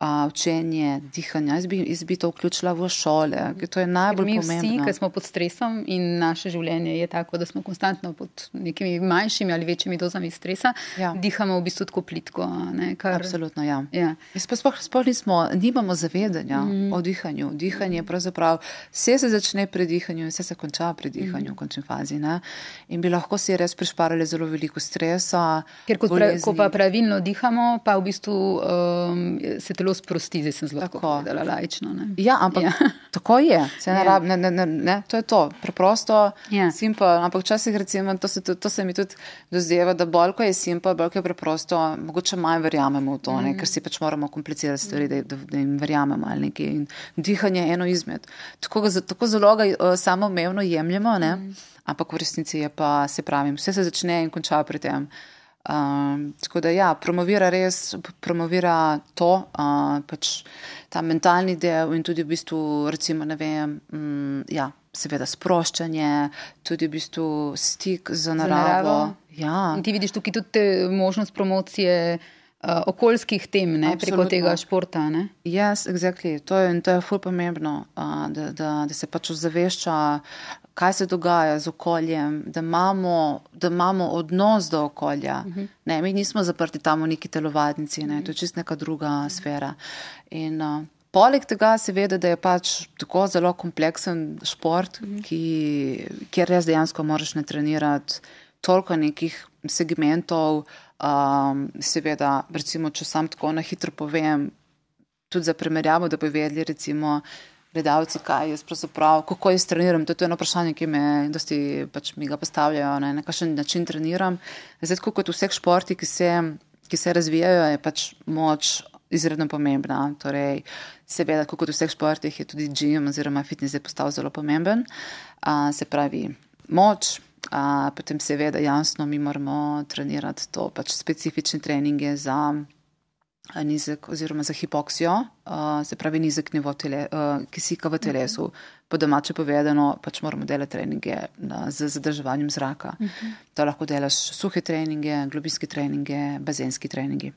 učenje dihanja. Jaz bi, jaz bi to vključila v šole, to je najbolj mi pomembno. Mi vsi, ki smo pod stresom in naše življenje je tako, da smo konstantno pod nekimi manjšimi ali večjimi dozami stresa, ja. dihamo v bistvu tako plitko. Ne, kar... Absolutno, ja. ja. Sploh, sploh nismo, nimamo zavedanja mm. o dihanju. Dihanje pravzaprav, vse se začne pri dihanju in vse se konča pri dihanju mm. v končni fazi. Ne? In bi lahko si res prišparali zelo veliko stresa. Ker pra, ko pa pravilno dihamo, pa v bistvu um, se telo zelo sprosti, zdaj sem zelo tako povedala, lajično. Ne? Ja, ampak ja. tako je. Ja. Rab, ne, ne, ne, ne, to je to, preprosto, ja. simpel. Ampak včasih, recimo, to se, to se mi tudi dozeva, da bolj ko je simpel, bolj ko je preprosto, mogoče manj verjamemo v to, mm. ne, ker si pač moramo komplicirati stvari, da, da, da jim verjamemo ali nekaj. In dihanje je eno izmed. Tako, tako zelo ga uh, samoumevno jemljemo, mm. ampak v resnici je pa, se pravim, vse se začne in konča pri tem. Um, tako da, ja, promovira res, promovira to, uh, pač ta mentalni del in tudi v bistvu, recimo, ne vem, um, ja, seveda sproščanje, tudi v bistvu stik z naravo. Z naravo. Ja. In ti vidiš tukaj tudi možnost promocije. Uh, okoljskih tem, ne, preko tega športa. Ja, yes, exactly. to je, to je fully pomembno, uh, da, da, da se pač ozavešča, kaj se dogaja z okoljem, da imamo, da imamo odnos do okolja. Uh -huh. ne, mi nismo zaprti tam v neki telovadnici, ne, to je čist neka druga uh -huh. sfera. In, uh, poleg tega se vede, da je pač tako zelo kompleksen šport, uh -huh. ki, kjer res dejansko moraš ne trenirati toliko nekih segmentov. Um, seveda, recimo, če sam tako na hitro povem, tudi za primerjavo, da bi vedeli, recimo, gledalci, kaj jaz pravzaprav, kako jaz treniram. To je eno vprašanje, ki me dosti pač mi ga postavljajo, ne, na kakšen način treniram. Zdaj, kot v vseh športih, ki se, ki se razvijajo, je pač moč izredno pomembna. Torej, seveda, kot v vseh športih, je tudi gym oziroma fitness je postal zelo pomemben. A, se pravi, moč. A, potem seveda jasno mi moramo trenirati to pač specifične treninge za nizek oziroma za hipoksijo, se pravi nizek nivo tele, kisika v telesu. Po domače povedano, pač moramo delati treninge z zadrževanjem zraka. To lahko delaš suhe treninge, globinske treninge, bazenski treningi.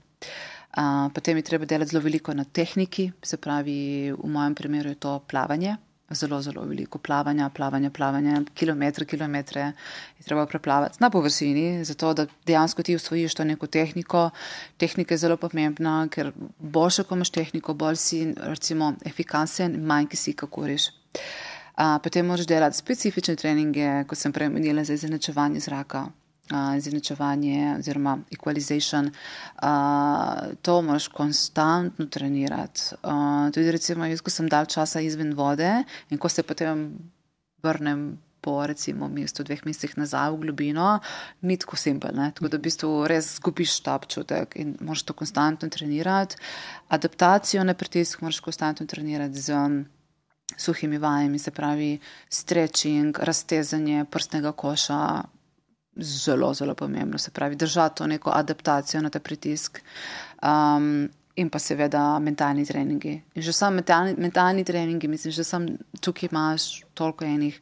Potem je treba delati zelo veliko na tehniki, se pravi v mojem primeru je to plavanje zelo, zelo veliko plavanja, plavanja, plavanja, kilometre, kilometre je treba preplavati na površini, zato da dejansko ti usvojiš to neko tehniko. Tehnika je zelo pomembna, ker boljše, ko imaš tehniko, bolj si recimo efikasen, manj ki si kako riš. Potem moraš delati specifične treninge, kot sem prej omenila, za izenačevanje zraka izenačevanje oziroma equalization, uh, to moraš konstantno trenirati. Uh, tudi recimo, jaz, ko sem dal časa izven vode in ko se potem vrnem po recimo mestu dveh mesecih nazaj v globino, ni tako simpel, ne? tako da v bistvu res zgubiš ta občutek in moraš to konstantno trenirati. Adaptacijo na pritisk moraš konstantno trenirati z suhimi vajami, se pravi stretching, raztezanje prstnega koša, zelo, zelo pomembno. Se pravi, držati to neko adaptacijo na ta pritisk. Um, in pa seveda mentalni treningi. In že sam mentalni, mentalni treningi, mislim, že sam tukaj imaš toliko enih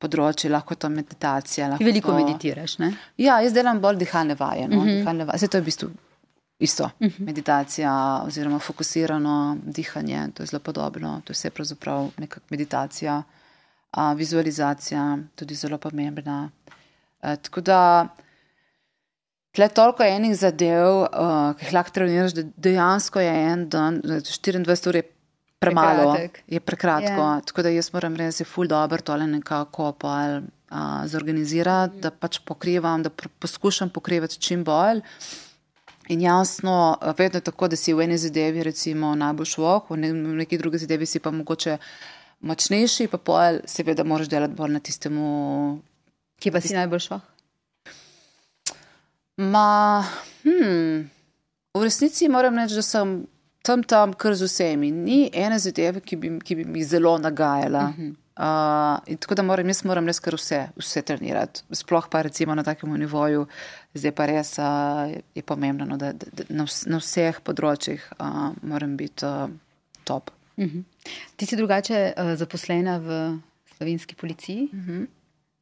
področji, lahko to meditacija. Lahko veliko to... meditiraš, ne? Ja, jaz delam bolj dihalne vaje. No? Uh -huh. dihalne vaje. to je v bistvu isto. Uh mhm. -huh. Meditacija oziroma fokusirano dihanje, to je zelo podobno. To je vse pravzaprav neka meditacija. uh, vizualizacija, tudi zelo pomembna. Uh, tako da, tle toliko enih zadev, uh, ki jih lahko treniraš, da dejansko je en dan, 24 ur je premalo, Prekratek. je prekratko. Yeah. Ja. Tako da jaz moram reči, da je ful dobro tole nekako pol. Uh, zorganizirati, da pač pokrivam, da poskušam pokrivati čim bolj. In jasno, vedno je tako, da si v eni zadevi, recimo, najbolj šlo, v neki drugi zadevi si pa mogoče močnejši, pa pol, seveda, moraš delati bolj na tistemu. Kje pa si najbolj šlo? Ma, hmm, v resnici moram reči, da sem tam tam kar z vsemi. Ni ene zadeve, ki bi, ki bi mi zelo nagajala. Uh -huh. uh, tako da moram, jaz moram res kar vse, vse trenirati. Sploh pa recimo na takem nivoju, zdaj pa res uh, je pomembno, no, da, da, da na, na vseh področjih uh, moram biti uh, top. Uh mhm. -huh. Ti si drugače uh, zaposlena v slovenski policiji. Uh mhm. -huh.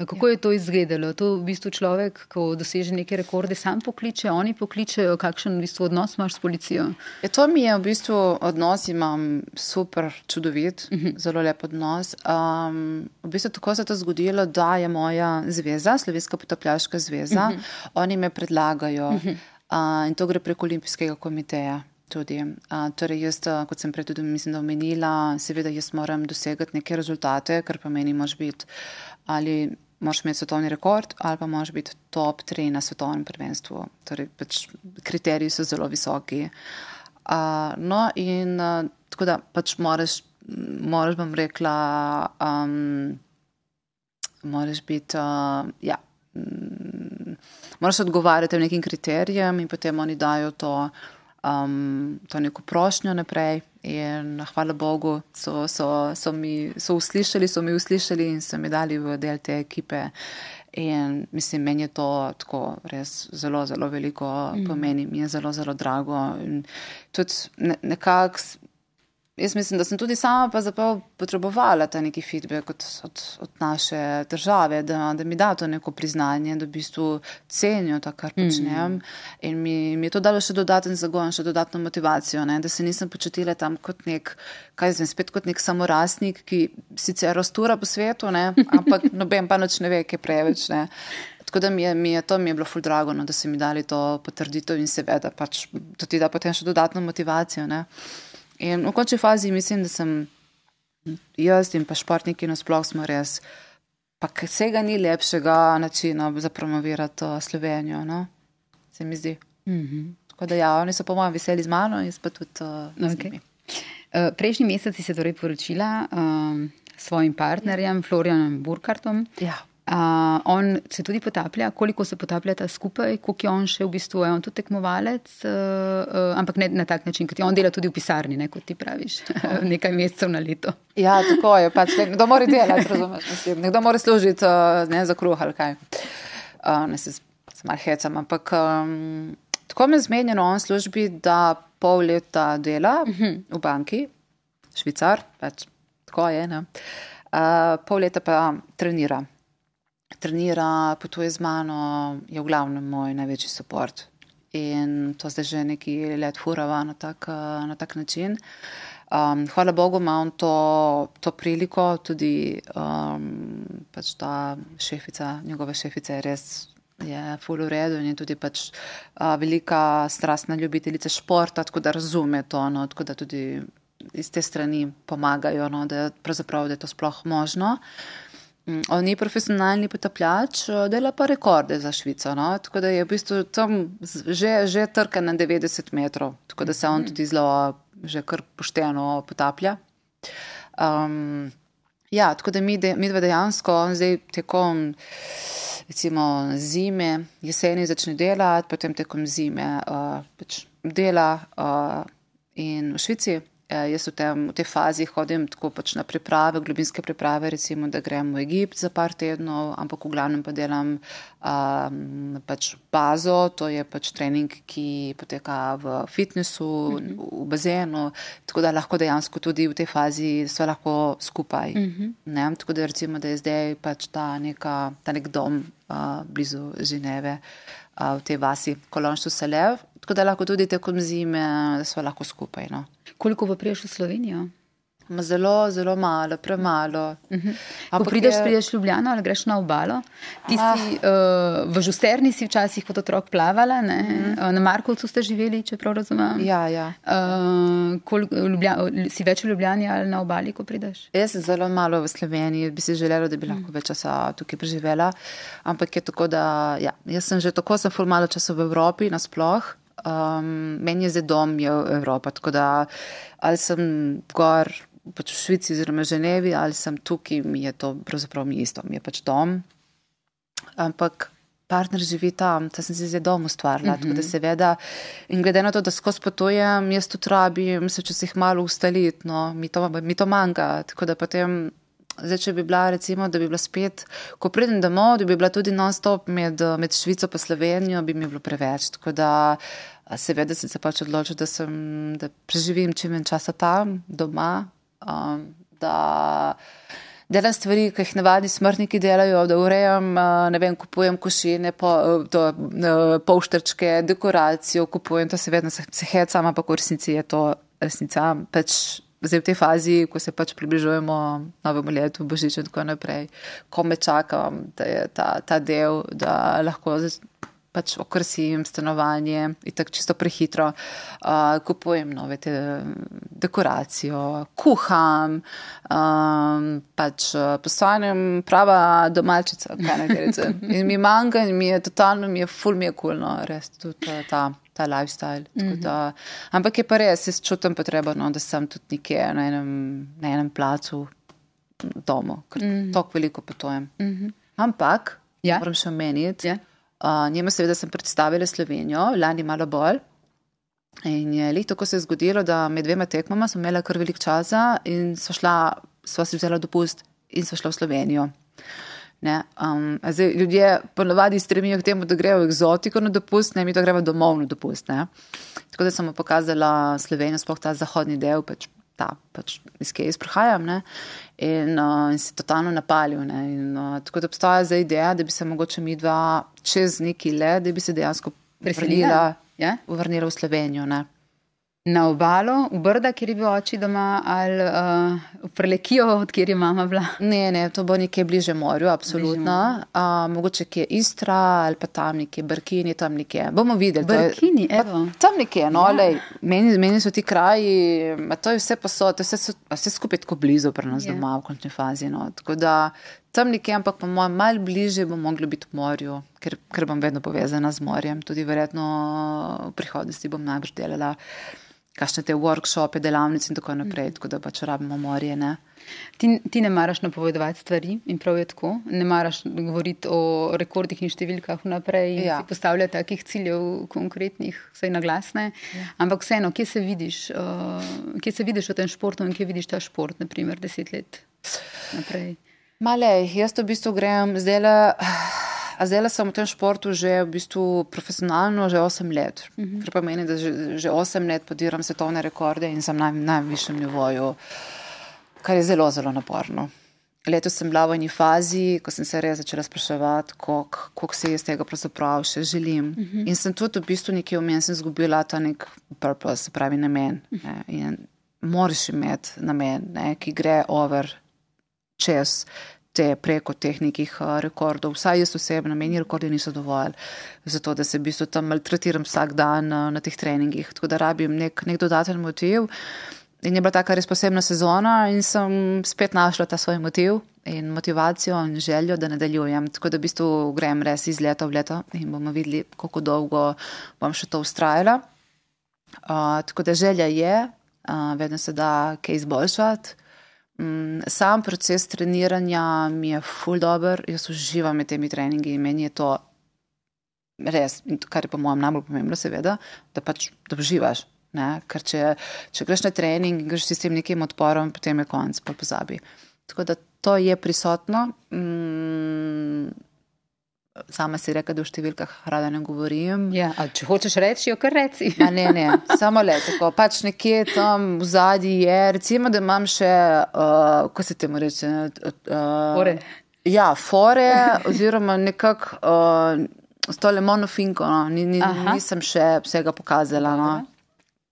Kako je to izgledalo? To v bistvu človek, ko doseže neke rekorde, sam pokliče, oni pokličejo, kakšen v bistvu odnos imaš s policijo? Ja, to mi je v bistvu odnos, imam super, čudovit, uh mhm. -huh. zelo lep odnos. Um, v bistvu tako se je to zgodilo, da je moja zveza, Slovenska potapljaška zveza, uh mhm. -huh. oni me predlagajo uh -huh. uh, in to gre preko olimpijskega komiteja. Tudi. Uh, torej, jaz, kot sem prej tudi mislim, omenila, seveda jaz moram dosegati neke rezultate, kar pa meni mož biti ali moraš imeti svetovni rekord ali pa moraš biti top 3 na svetovnem prvenstvu. Torej, pač kriteriji so zelo visoki. Uh, no, in uh, tako da pač moraš, moraš bom rekla, um, moraš biti, uh, ja, moraš odgovarjati nekim kriterijem in potem oni dajo to um, to neko prošnjo naprej. In hvala Bogu, so, so, so mi so uslišali, so mi uslišali in so mi dali v del te ekipe. In mislim, meni je to tako res zelo, zelo veliko mm. pomeni, mi je zelo, zelo drago. In tudi ne, nekako Jaz mislim, da sem tudi sama potrebovala ta neki feedback od, od, od naše države, da, da mi da to neko priznanje, da v bistvu cenijo to, kar počnem. Mm. In mi, mi je to dalo še dodaten zagon, še dodatno motivacijo, ne? da se nisem počutila tam kot nek, kaj zvem, spet kot nek samorastnik, ki sicer rastura po svetu, ne? ampak noben pa noč ne ve, kaj preveč. Ne? Tako da mi je, mi je to mi je bilo ful drago, no, da so mi dali to potrditev in seveda pač to ti da potem še dodatno motivacijo. Ne? In v končni fazi mislim, da sem jaz in pa športniki nasploh smo res, pa vsega ni lepšega načina za promovirati uh, Slovenijo, no? se mi zdi. Mm -hmm. Tako da ja, oni so po mojem veseli z mano in pa tudi uh, okay. uh, Prejšnji mesec si se torej poročila uh, s svojim partnerjem Florianom Burkartom. Ja. Uh, on se tudi potaplja, koliko se potapljata skupaj, koliko je on še v bistvu, je on tudi tekmovalec, uh, uh, ampak ne na tak način, kot je on dela tudi v pisarni, ne, kot ti praviš, nekaj mesecev na leto. Ja, tako je, pač nekdo mora delati, razumeš, mislim, nekdo mora služiti uh, ne, za kruh ali kaj. Uh, ne se, se mal hecam, ampak um, tako me zmenjeno on službi, da pol leta dela uh mhm. -huh. v banki, švicar, pač tako je, ne, uh, pol leta pa trenira trenira, potuje z mano, je v glavnem moj največji podpor. In to zdaj že neki let furava na tak, na tak način. Um, hvala Bogu, ima on to, to priliko, tudi um, pač ta šefica, njegova šefica je res. Je full v redu in je tudi pač a, velika strastna ljubiteljica športa, tako da razume to, no, tako da tudi iz te strani pomagajo, no, da, da je to sploh možno. Mm, on ni profesionalni potapljač, eh, dela pa rekorde za Švico. No? Tako da je v bistvu tam že, že trka na 90 metrov, tako da se on tudi zelo, že kar pošteno potaplja. Um, ja, tako da mi, de, mi dva dejansko zdaj tekom recimo, zime, jeseni začne delati, potem tekom zime uh, pač dela uh, in v Švici. Eh, jaz v, tem, v tej fazi hodim tako pač na priprave, globinske priprave, recimo, da grem v Egipt za par tednov, ampak v glavnem pa delam um, pač bazo, to je pač trening, ki poteka v fitnessu, mm -hmm. v bazenu, tako da lahko dejansko tudi v tej fazi so lahko skupaj. Mm -hmm. Tako da recimo, da je zdaj pač ta, neka, ta nek dom uh, blizu Ženeve uh, v tej vasi Kolonštu Selev, tako da lahko tudi tekom zime, smo lahko skupaj. No. Koliko pa priješ v Slovenijo? Zelo, zelo malo, premalo. Uh -huh. Ko prideš, je... prideš v Ljubljano ali greš na obalo. Ti ah. si uh, v Žusterni si včasih kot otrok plavala, uh mhm. -huh. na Markovcu ste živeli, če prav razumem. Ja, ja. Uh, kol, Ljubljan, si več v Ljubljani ali na obali, ko prideš? Jaz sem zelo malo v Sloveniji, bi si želela, da bi lahko uh -huh. več časa tukaj preživela. Ampak je tako, da ja, jaz sem že tako, sem ful malo časa v Evropi nasploh. Um, meni je zdaj dom, je Evropa. Tako da ali sem gor pač v Švici, oziroma Ženevi, ali sem tukaj, mi je to pravzaprav mi isto, mi je pač dom. Ampak partner živi tam, ta sem si zdaj dom ustvarila. Mm -hmm. Tako da mhm. seveda, in glede na to, da skozi potujem, jaz tudi rabim se včasih malo ustaliti, no, mi to, mi to manjka. Tako da potem. Zdaj, če bi bila, recimo, da bi bila spet, ko pridem domov, da bi bila tudi non-stop med, med Švico in Slovenijo, bi mi bilo preveč. Tako da, seveda, sem se pač odločila, da, da preživim čim več časa tam, doma, um, da delam stvari, ki jih navadni smrtniki delajo, da urejam, uh, ne vem, kupujem košine, po, to, uh, polštrčke, dekoracijo, kupujem, to se vedno se, hecam, ampak v resnici je to resnica. Pač Zdaj v tej fazi, ko se pač približujemo novemu letu, božič in tako naprej, ko me čakam, da je ta, ta del, da lahko pač okrasim stanovanje in tako čisto prehitro. Uh, kupujem nove te dekoracijo, kuham, um, pač postanem prava domačica, kaj ne gre. In mi manjka in mi je totalno, mi je ful, mi je kulno, res tudi ta. Ta lifestyle. Mm -hmm. da, ampak je pa res, jaz čutim potrebo, no, da sem tudi nekje na enem, na enem placu doma, ker mm -hmm. tako veliko potujem. Mm -hmm. Ampak, ja. moram še omeniti, ja. Uh, njima seveda sem predstavila Slovenijo, lani malo bolj. In je leto, ko se je zgodilo, da med dvema tekmama smo imeli kar velik čas in so šla, sva si vzela dopust in so šla v Slovenijo. Um, zdaj, ljudje ponovadi stremijo k temu, da grejo v eksotiko na dopust, ne mi to gremo domov na dopust. Ne? Tako da sem pokazala Slovenijo, sploh ta zahodni del, pač ta, pač, iz kje jaz prihajam, in, uh, in se totalno napalil. In, uh, tako da obstaja zdaj ideja, da bi se mogoče mi dva čez neki let, da bi se dejansko preselila, ja? vrnila v Slovenijo. Ne? Na obalo, v Brda, kjer je bil oči doma, ali uh, v Prelekijo, odkjer je mama bila? Ne, ne, to bo nekje bliže morju, absolutno. Uh, mogoče je Istra ali pa tam nekje, Brkini, tam nekje. Bomo videli. Brkini, je, tam nekje, no, ja. lej, meni, meni so ti kraji, to je vse posod, vse, so, vse skupaj tako blizu pri nas ja. doma v končni fazi. No. Tako da tam nekje, ampak po mojem, malo bliže bomo mogli biti v morju, ker, ker bom vedno povezana z morjem. Tudi verjetno v prihodnosti bom najbrž delala kakšne te workshope, delavnice in tako naprej, tako da pač rabimo morje. Ne? Ti, ti ne maraš napovedovati stvari in prav je tako, ne maraš govoriti o rekordih in številkah vnaprej in ja. postavljati takih ciljev konkretnih, vsaj na glasne. Ja. Ampak vseeno, kje se, vidiš, uh, kje se vidiš v tem športu in kje vidiš ta šport, naprimer deset let naprej? Malej, jaz to v bistvu grem zdaj le. A zdaj sem v tem športu že v bistvu profesionalno, že 8 let. Uh -huh. Kar pomeni, da že, že 8 let podiram svetovne rekorde in sem na najvišjem nivoju, kar je zelo, zelo naporno. Letos sem bila v eni fazi, ko sem se res začela spraševati, koliko se jaz tega pravzaprav še želim. Uh -huh. In sem tudi v bistvu nekje v meni izgubila ta nek purpose, se pravi namen. Uh -huh. In moraš imeti namen, ne, ki gre over čez te preko teh nekih uh, rekordov. Vsaj jaz osebno, meni rekordi niso dovolj za to, da se v bistvu tam maltretiram vsak dan uh, na teh treningih. Tako da rabim nek, nek dodaten motiv. In je bila taka res posebna sezona in sem spet našla ta svoj motiv in motivacijo in željo, da nadaljujem. Tako da v bistvu grem res iz leta v leto in bomo videli, kako dolgo bom še to ustrajala. Uh, tako da želja je, uh, vedno se da kaj izboljšati. Mm, sam proces treniranja mi je full dobro, jaz uživam med temi treningi in meni je to res, kar je po mojem najbolj pomembno, seveda, da pač da uživaš. Ne? Ker če, če greš na trening in greš s tem nekim odporom, potem je konc, pa pozabi. Tako da to je prisotno. Mm, sama si reka, da v številkah rada ne govorim. Ja, če hočeš reči, jo kar reci. A ne, ne, samo le tako. Pač nekje tam v zadnji je, recimo, da imam še, uh, ko se temu reče. Uh, fore. Ja, fore, oziroma nekako uh, s tole monofinko, no. ni, ni, nisem še vsega pokazala. No.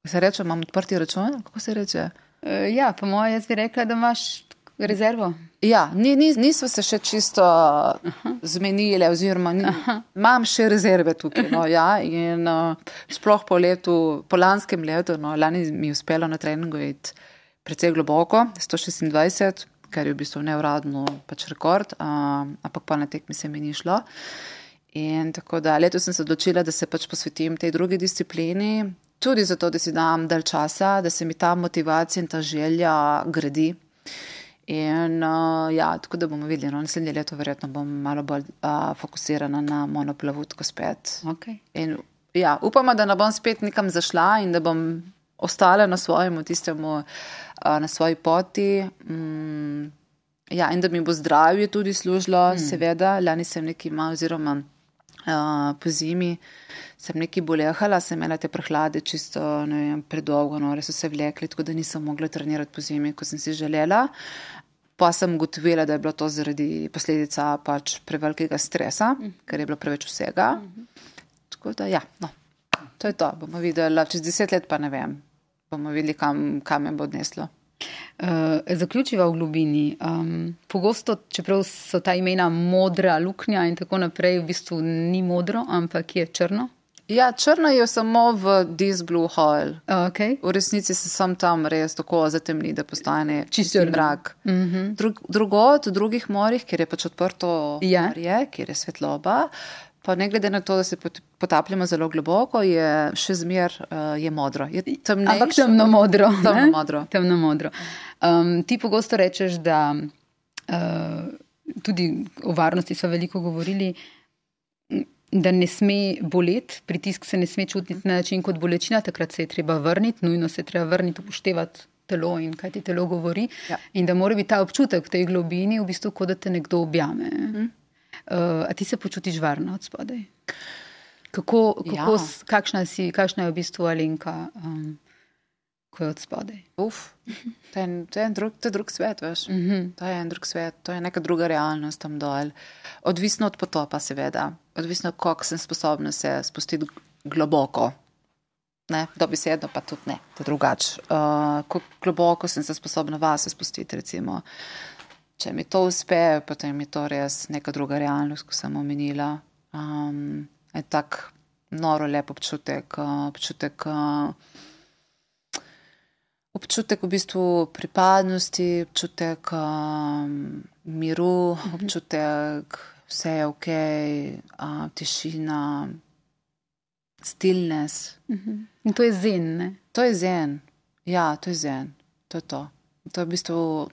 Se reče, imam odprti račun, kako se reče? Uh, ja, po mojem, jaz bi rekla, da imaš rezervo. Ja, ni, ni, nismo se še čisto Aha. zmenili, oziroma ni, imam še rezerve tukaj. No, ja, in, uh, sploh po, letu, po lanskem letu, no, lani mi je uspelo na treningu iti precej globoko, 126, kar je v bistvu neuradno pač rekord, uh, ampak pa na tekmi se mi ni šlo. In tako da letos sem se odločila, da se pač posvetim tej drugi disciplini, tudi zato, da si dam dalj časa, da se mi ta motivacija in ta želja gradi. In uh, ja, tako da bomo videli, no, naslednje leto verjetno bom malo bolj uh, fokusirana na monoplavutko spet. Okay. In ja, upamo, da ne bom spet nikam zašla in da bom ostala na svojem, tistemu, uh, na svoji poti. Mm, ja, in da mi bo zdravje tudi služilo, mm. seveda, lani sem nekaj imela, oziroma uh, po zimi sem nekaj bolehala, sem imela te prehlade čisto vem, predolgo, no, res so se vlekli, tako da nisem mogla trenirati po zimi, kot sem si želela. Pa sem ugotovila, da je bilo to zaradi posledica pač prevelikega stresa, mm. ker je bilo preveč vsega. Mm. Tako da, ja, no, to je to. Bomo videli, čez deset let pa ne vem, bomo videli, kam, kam me bo odneslo. Uh, zaključiva v globini. Um, pogosto, čeprav so ta imena modra, luknja in tako naprej, v bistvu ni modro, ampak je črno. Ja, črna je samo v This Blue Hole. Okay. V resnici se sam tam res tako zatemni, da postane čisto mrak. Mm -hmm. Drug, drugot, v drugih morjih, kjer je pač odprto ja. morje, kjer je svetloba, pa ne glede na to, da se potapljamo zelo globoko, je še zmer uh, je modro. Je Ampak temno modro. Temno modro. temno modro. Um, ti pogosto rečeš, da uh, tudi o varnosti so veliko govorili da ne sme boleti, pritisk se ne sme čutiti na način kot bolečina, takrat se je treba vrniti, nujno se je treba vrniti, upoštevati telo in kaj ti telo govori. Ja. In da mora biti ta občutek v tej globini, v bistvu, kot da te nekdo objame. Mhm. Uh, a ti se počutiš varno od spodaj? Kako, kako, ja. kakšna, si, kakšna je v bistvu Alenka, um, ko je od spodaj? Uf, to je, to je en drug, to je drug svet, veš. Mm -hmm. To je en drug svet, to je neka druga realnost tam dol. Odvisno od potopa, seveda odvisno, koliko sem sposobna se spustiti globoko. Ne, dobesedno pa tudi ne, da drugače. Uh, kako globoko sem se sposobna vas spustiti, recimo. Če mi to uspe, potem je to res neka druga realnost, kot sem omenila. Um, je tak noro lep občutek, uh, občutek, uh, občutek v bistvu pripadnosti, občutek um, miru, občutek vse je ok, uh, tišina, stillness. Uh mhm. In to je zen. Ne? To je zen. Ja, to je zen. To je to. To je v bistvu,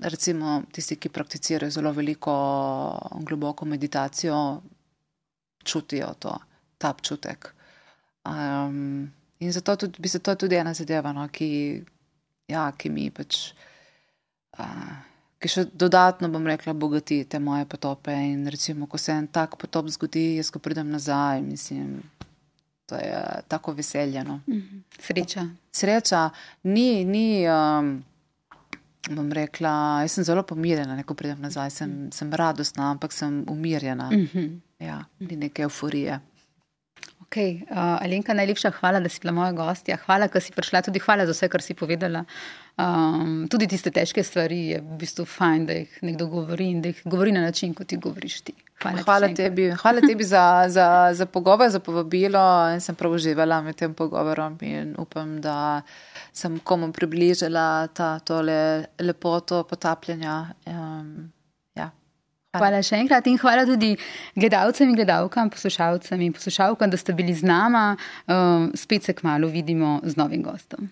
recimo, tisti, ki prakticirajo zelo veliko globoko meditacijo, čutijo to, ta občutek. Um, in zato tudi, bi se to tudi ena zadeva, no, ki, ja, ki mi pač. Uh, ki še dodatno, bom rekla, bogati te moje potope. In recimo, ko se en tak potop zgodi, jaz ko pridem nazaj, mislim, to je tako veseljeno. Mhm. Sreča. Sreča ni, ni um, bom rekla, jaz sem zelo pomirjena, ko pridem nazaj, sem, sem radostna, ampak sem umirjena. Mhm. Ja, ni neke euforije. Okay. Uh, Alenka, najlepša hvala, da si bila moja gostja. Hvala, da si prišla. Tudi hvala za vse, kar si povedala. Um, tudi tiste težke stvari je v bistvu fajn, da jih nekdo govori in da jih govori na način, kot ti govoriš ti. Hvala, hvala tebi, hvala tebi za, za, za pogovor, za povabilo. In sem prav uživala med tem pogovorom in upam, da sem komu približala ta tole lepoto potapljanja. Um, Hvala. še enkrat in hvala tudi gledalcem in gledalkam, poslušalcem in poslušalkam, da ste bili z nama. Um, spet se k malu vidimo z novim gostom.